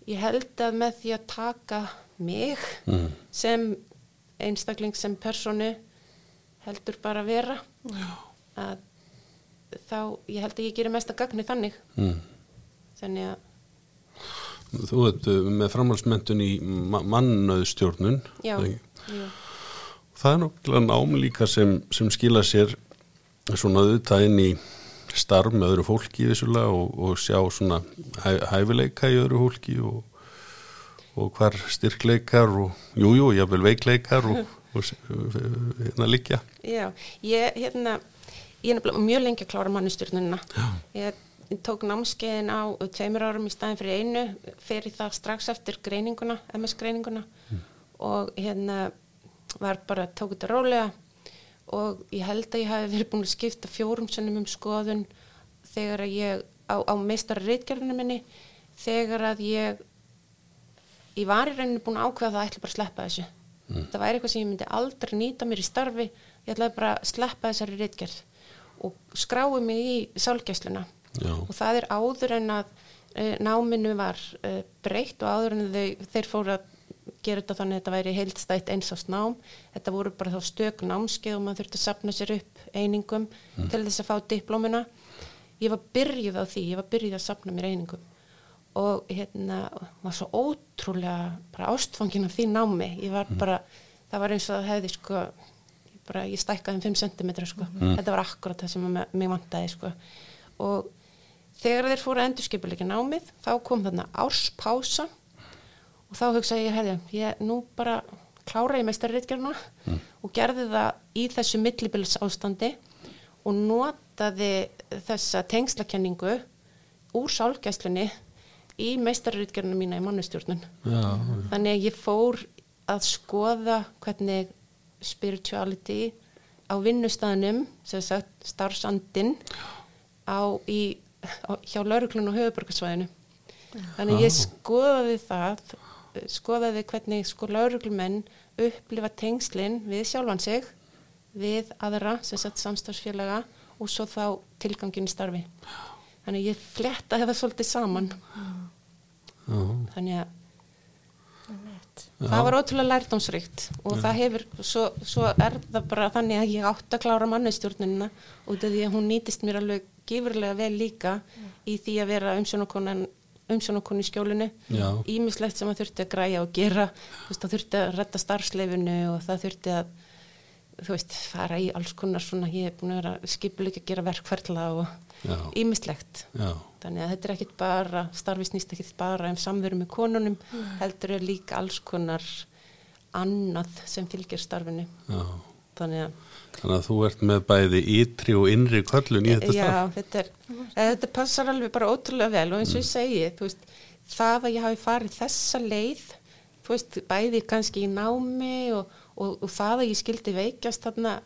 ég held að með því að taka mig Mm. sem einstakling sem personu heldur bara að vera að þá, ég held að ég gerir mest að gagni þannig Mm. þannig að, Þú ert uh, með framhaldsmentun í ma mannöðstjórnun. já, ekki? já. Það er nokkulega nám líka sem, sem skila sér svona auðvitað inn í starf með öðru fólki vissulega og, og sjá svona hæ, hæfileika í öðru fólki og, og hvar styrkleikar og jújú, jú, jáfnvel veikleikar og, *laughs* og hérna liggja. Já, ég, hérna, ég er nefnilega mjög lengi að klára mannustjórnunina. Ég, ég tók námskeiðin á tveimur árum í staðin fyrir einu, fer í það strax eftir greininguna, MS-greininguna og hérna var bara, tók þetta rólega og ég held að ég hafi verið búin að skipta fjórum sönnum um skoðun þegar að ég, á, á meistara reitgerðinu minni, þegar að ég ég var í rauninu búin að ákveða það að ætla bara að sleppa þessu. Það væri eitthvað sem ég myndi aldrei nýta mér í starfi ég ætlaði bara að sleppa þessari reitgerð og skrái mig í sálgæsluna. Já. og það er áður en að uh, náminu var uh, breytt og áður en þau, þeir fóru að gera þetta þannig að þetta væri heildstætt eins ást nám. Þetta voru bara þá stök námskeið og maður þurfti að sapna sér upp einingum til þess að fá diplómuna. Ég var byrjuð á því, ég var byrjuð að sapna mér einingum. Og hérna var svo ótrúlega bara ástfangin af því námi. Ég var bara, það var eins og það hefði sko, ég bara, ég stækkaði um 5 cm sko, þetta var akkurat það sem að mig vantaði sko. Og þegar þeir fóru að endurskipuleika námið þá kom þarna árspása og þá hugsaði ég, hefði, ég nú bara klára ég meistarritgerna og gerði það í þessu millibils ástandi og notaði þessa tengslakenningu úr sálgæslunni í meistarritgerna mína í mannustjórnun. Þannig að ég fór að skoða hvernig spirituality á vinnustæðinum, sem sagt starfsandinn á í, á, hjá lauruglun og höfuborgarsvæðinu. Þannig ég skoðaði það, skoðaði hvernig sko lauruglumenn upplifa tengslinn við sjálfan sig, við aðra, sem sagt samstafsfélaga og svo þá tilgangin í starfi. Þannig ég fletta það svolítið saman. já, Þannig að það var ótrúlega lærdámsríkt og það hefur, svo, svo er það bara þannig að ég átt að klára mannustjórnunina út af því að hún nýtist mér alveg gífurlega vel líka í því að vera umsjónakonan umsjónakonu í skjólinu Já. ímislegt sem að þurfti að græja og gera veist, það þurfti að retta starfsleifinu og það þurfti að þú veist, fara í alls konar svona, ég er búin að vera skipuleik að gera verkferðla og Já. ímislegt Já, þannig að þetta er ekkit bara starfi snýst ekkit bara um samveru með konunum heldur er líka alls konar annað sem fylgir starfinu já. Þannig að Þannig að þú ert með bæði ytri og innri köllun í þetta já, starf. þetta, er, eh, þetta passar alveg bara ótrúlega vel og eins og ég segi þú veist, það að ég hafi farið þessa leið veist, bæði kannski í námi og, og, og það að ég skildi veikjast þarna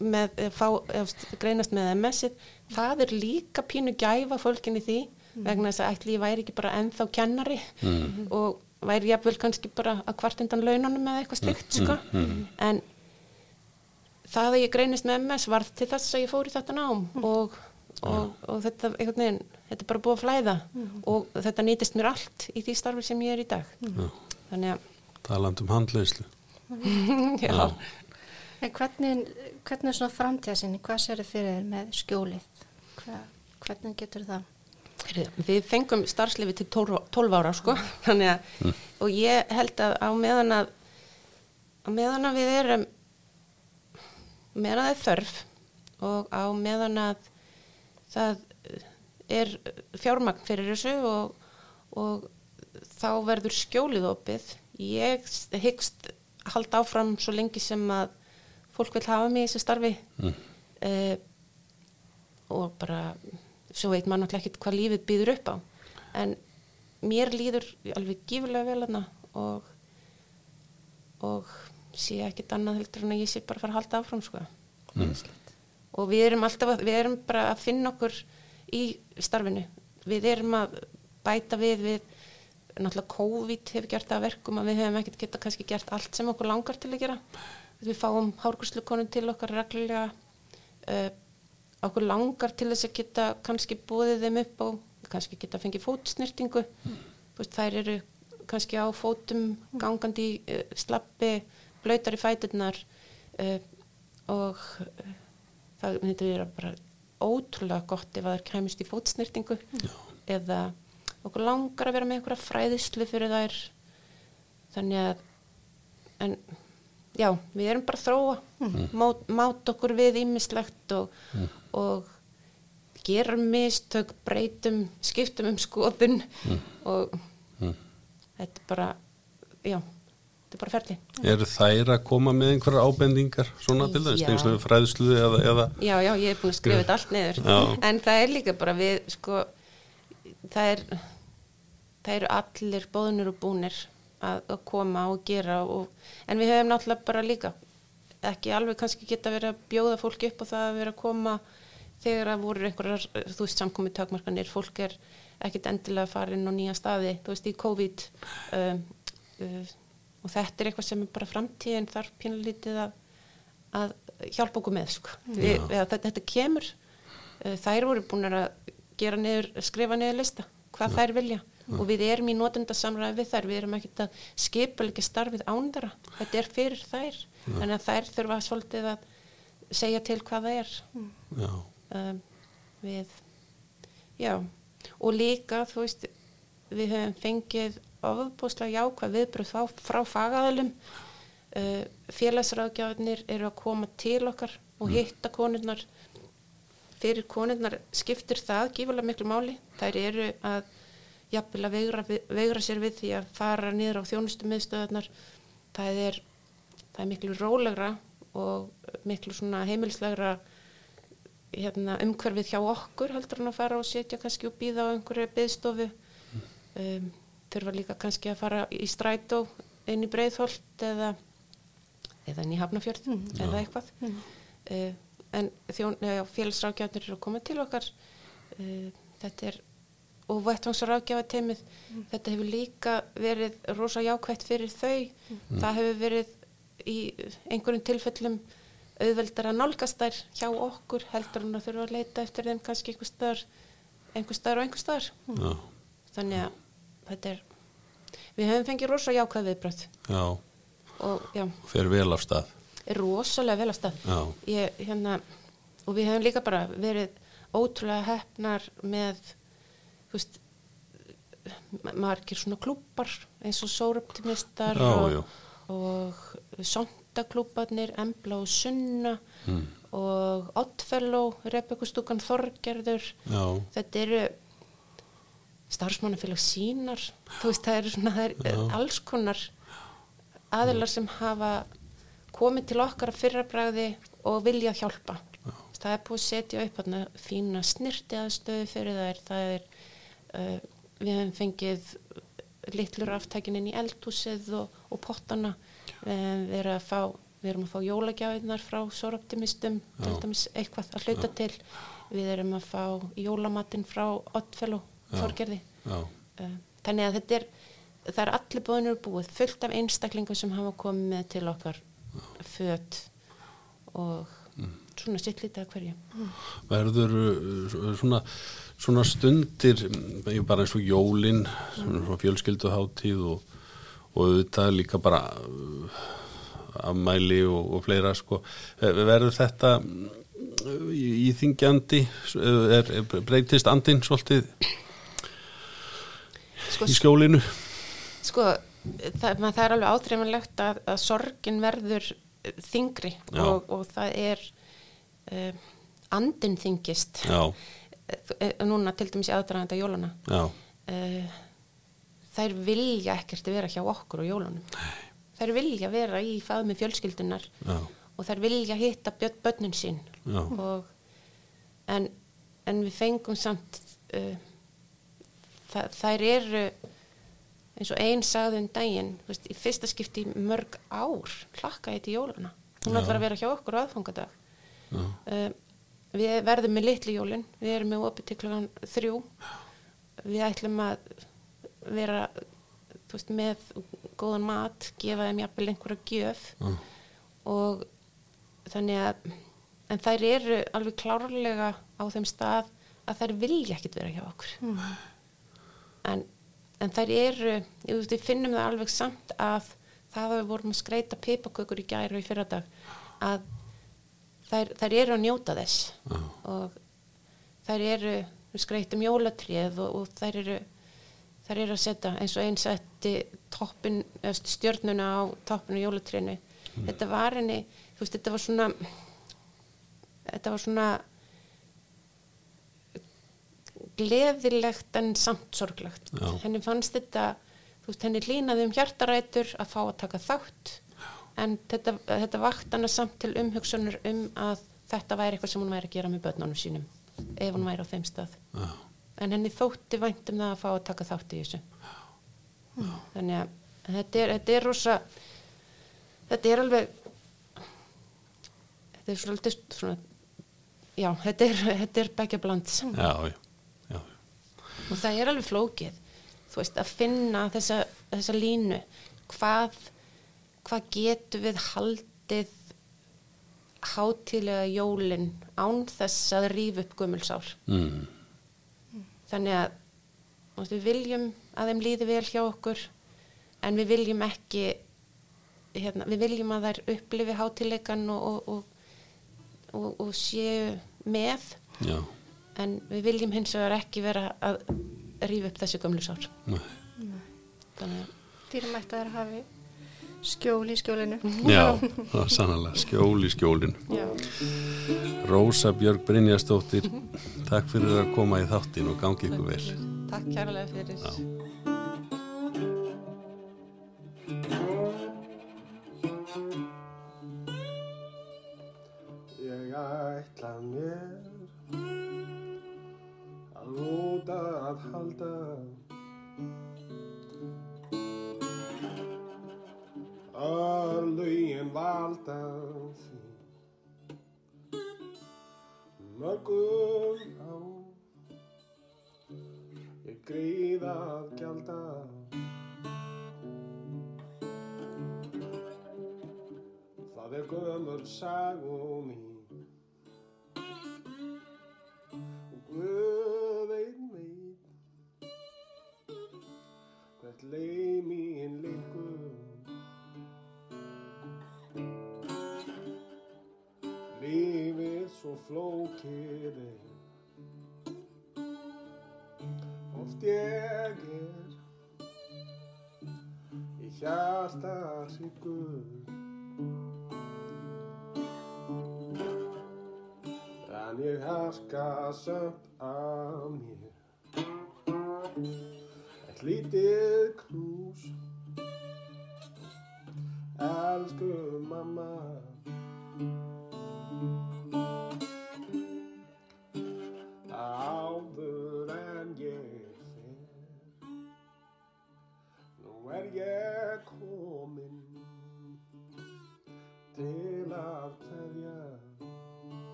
með, fá, veist, greinast með MS-ið það er líka pínu gæfa fólkinni því vegna þess að ætli ég væri ekki bara ennþá kennari og væri jafnvel kannski bara að kvart undan launanum eða eitthvað slikt sko. en það að ég greinist með MS varð til þess að ég fór í þetta nám og, og, og þetta, einhvern veginn, þetta er bara búið að flæða og þetta nýtist mér allt í því starfi sem ég er í dag. Þannig að Taland um handleyslu. *laughs* já, En hvernig, hvernig er svona framtíðasinni, hvað sér þið fyrir þér með skjólið? Hva, hvernig getur það? Við fengum starfslifi til 12, 12 ára sko. *laughs* Þannig að og ég held að á meðan að á meðan að við erum meðan að það er þörf og á meðan að það er fjármagn fyrir þessu og, og þá verður skjólið opið. Ég hyggst halda áfram svo lengi sem að fólk vil hafa mig í þessu starfi. Mm. og bara svo veit maður náttúrulega ekkert hvað lífið býður upp á. En mér líður alveg gífurlega vel hana og og sé ekkert annað heldur en að ég sé bara að fara að halda áfram sko. Og við erum alltaf að, við erum bara að finna okkur í starfinu. Við erum að bæta við við náttúrulega COVID hefur gert að verkum að við hefum ekkert geta kannski gert allt sem okkur langar til að gera. Við fáum hárkurslukonum til okkar reglulega uh, okkur langar til þess að geta kannski búið þeim upp og kannski geta fengið fótsnýrtingu þú veist þær eru kannski á fótum gangandi uh, slappi blöytar í fæturnar uh, og uh, það myndi vera bara ótrúlega gott ef að þær kæmist í fótsnýrtingu eða okkur langar að vera með einhverja fræðislu fyrir þær. Þannig að en já, við erum bara að þróa. Mát, mát okkur við ímislegt og, og gerum mistök, breytum skiptum um skoðun og þetta er bara já, þetta er bara ferli. Er þær að koma með einhverjar ábendingar svona til þess, tengslu fræðslu eða, eða já, já, ég er búin að skrifa þetta allt niður. Já. en það er líka bara við sko, það er það eru allir bóðnir og búnir að, að koma og gera og, en við höfum náttúrulega bara líka ekki alveg kannski geta verið að bjóða fólki upp og það að vera að koma þegar að voru einhverjar, þú veist, samkomið takmarkanir, fólk er ekkit endilega inn á nýja staði, þú veist, í COVID um, uh, og þetta er eitthvað sem er bara framtíðin þarf pínlítið að, að hjálpa okkur með, sko. Við, eða, þetta, þetta kemur, uh, þær voru búin að gera niður, skrifa niður lista, hvað þær vilja. Og við erum í notendasamræði við þær, við erum ekkert að skipulegja starfið án þeirra, þetta er fyrir þær, þannig að þær þurfa svolítið að segja til hvað það er. Já, um, við já, og líka þú veist, við höfum fengið ofbúslega jákvæð viðbröð frá, frá fagaðalum uh, félagsráðgjáðinir eru að koma til okkar og hitta konurnar. Fyrir konurnar skiptir það gífulega miklu máli, þær eru að jafnvel að veigra, veigra sér við því að fara niður á þjónustumiðstöðunar það er það er miklu rólegra og miklu svona heimilslegra hérna, umhverfið hjá okkur heldur hann að fara og setja kannski og býða á einhverju byðstofu um, þurfa líka kannski að fara í strætó inn í breiðholt eða eða inn í Hafnafjörð eða eitthvað. Uh, en þjón, félagsrákjáðnir eru að koma til okkar. Uh, þetta er og vettvangsrákjáðateimið þetta hefur líka verið rosa jákvætt fyrir þau. Það hefur verið í einhverjum tilfellum auðveldar að nálgast þær hjá okkur heldur en að þurfa að leita eftir þeim kannski einhver staðar einhver staðar og einhver staðar. Já, þannig að er við höfum fengið rosa jákvæð viðbröð já, og já, fer vel af stað. er rosalega vel að stað. Ég, hérna, og við höfum líka bara verið ótrúlega hefnar með þú veist margir svona klúpar eins og sóruptimistar og, og listaklúbarnir, Embla og Sunna og Oddfellow, Rebekustúkan Þorgerður. Þetta eru starfsmannafélag sínar. Þú veist það eru svona það er alls konar aðilar sem hafa komið til okkar að fyrrabræði og vilja hjálpa. Það er búið að setja upp þarna fína snirti aðstöðu fyrir þær. Það er uh, við hefum fengið litlur aftækin inn í eldhúsið og, og pottana. Við hefum verið að fá við erum að fá jólagjáðinar frá dæmis eitthvað að hluta til. Við erum að fá jólamatinn frá Oddfellow, Þorgerði. Uh, þannig að þetta er það er allir búinur búið fullt af einstaklingum sem hafa komið með til okkar föt og svona sitt lítið að hverju. Verður uh, svona, svona stundir mm, bara eins og jólin svona, svona fjölskylduháttíð og, og auðvitað líka bara uh, afmæli og, og fleira sko, Eh, verður þetta mm, íþingjandi breytist andinn svolítið sko, í skjólinu. sko það, það er alveg áþreifanlegt að, að sorgin verður eh, þingri og, og það er uh, andin þingist já, uh, núna til dæmis í aðdraganda jólana já, uh, þær vilja ekkert vera hjá okkur á jólunum. Þær vilja vera í faðmi fjölskyldunar já, og þær vilja hitta börnin sín. Og, en, en við fengum samt uh, það, þær eru eins og einn sagði um daginn veist, í fyrsta skipti í mörg ár hlakka ég til jóluna hún ætlar að vera hjá okkur aðfangadag. Já, uh, við verðum með litli jólin. Við erum með opið til klokkan þrjú. Við ætlum að vera veist, með góðan mat gefa þeim jafnvel einhverja gjöf. Já, og þannig að en þær eru alveg klárlega á þeim stað að þær vilja ekkit vera hjá okkur en, en þær eru við finnum það alveg samt að það að við vorum að skreita pipakökur í gæri og í fyrradag að þær, þær eru að njóta þess. Já. og þær eru við skreitum jólatrið og, og þær eru þær eru að setja eins og toppin, eða stjörnuna á toppinu jólatriðinu þetta var henni, þú veist, þetta var svona þetta var svona gleðilegt en samt sorglegt. Já. henni fannst þetta veist, henni hlýnaði um hjartarætur að fá að taka þátt. En þetta, þetta vakt hana samt til umhugsunar um að þetta væri eitthvað sem hún væri að gera með börnunum sínum ef hún væri á þeim stað. Já, en henni þótti vænt um það að fá að taka þátt í þessu. Þannig að þetta er, þetta er rosa þetta er alveg þetta er svolítið svona já, þetta er, er begja bland. Já, já, já, og það er alveg flókið þú veist, að finna þessa, þessa línu. Hvað hvað getur við haldið hátíðlega jólin án þess að rífa upp gömulsár? Mm, þannig að veist, við viljum að þeim líði vel hjá okkur en við viljum ekki hérna, við viljum að þær upplifi hátíðleikan og, og, og, og, og séu með. Já, en við viljum hins vegar ekki vera að rífa upp þessu gömlu sár nei. þannig að það hafi skjól í skjólinu. já, *laughs* það var sannlega skjól í skjólinu já, Rósa Björg Brynjastóttir takk fyrir að koma í þáttin og gangi ykkur vel takk kærlega fyrir Já. Ég ætla mér út að halda. Að lögin valda því. Mörgum á. Ég gríð að gjalda. Það er gömur sagum mín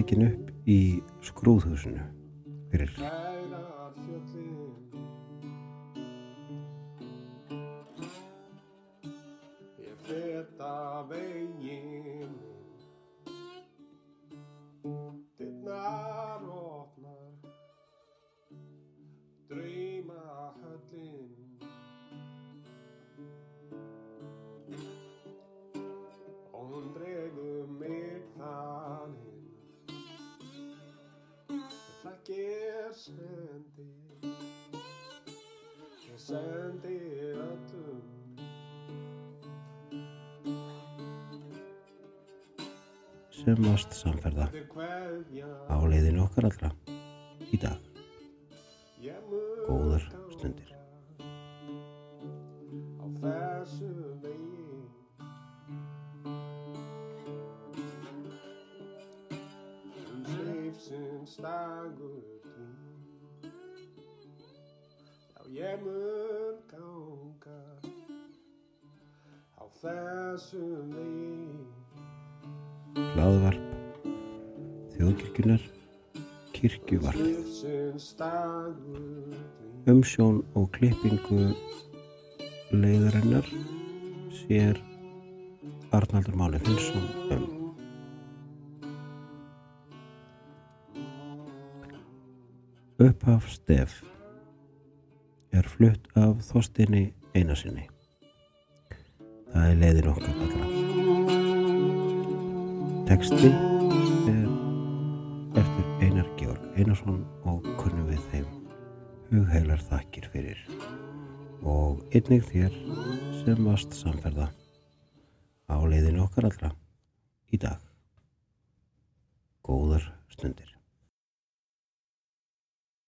tekin upp í skrúðhúsinu fyrir Ég sendi öllum. Sem varst samferða. Á leiðinu okkar allra. Í dag. Umsjón og klippingu leiðarinnar sér Arnaldur Máli Finnsson um. Upphaf stef er flutt af Þorstinni Einarsinni það er leiðin okkar allra. Teksti er eftir Einar Georg Einarsson og kunnum við þeim hugheilar þakkir fyrir og einnig þér sem varst samferða á leiðinu okkar allra í dag. Góðar stundir.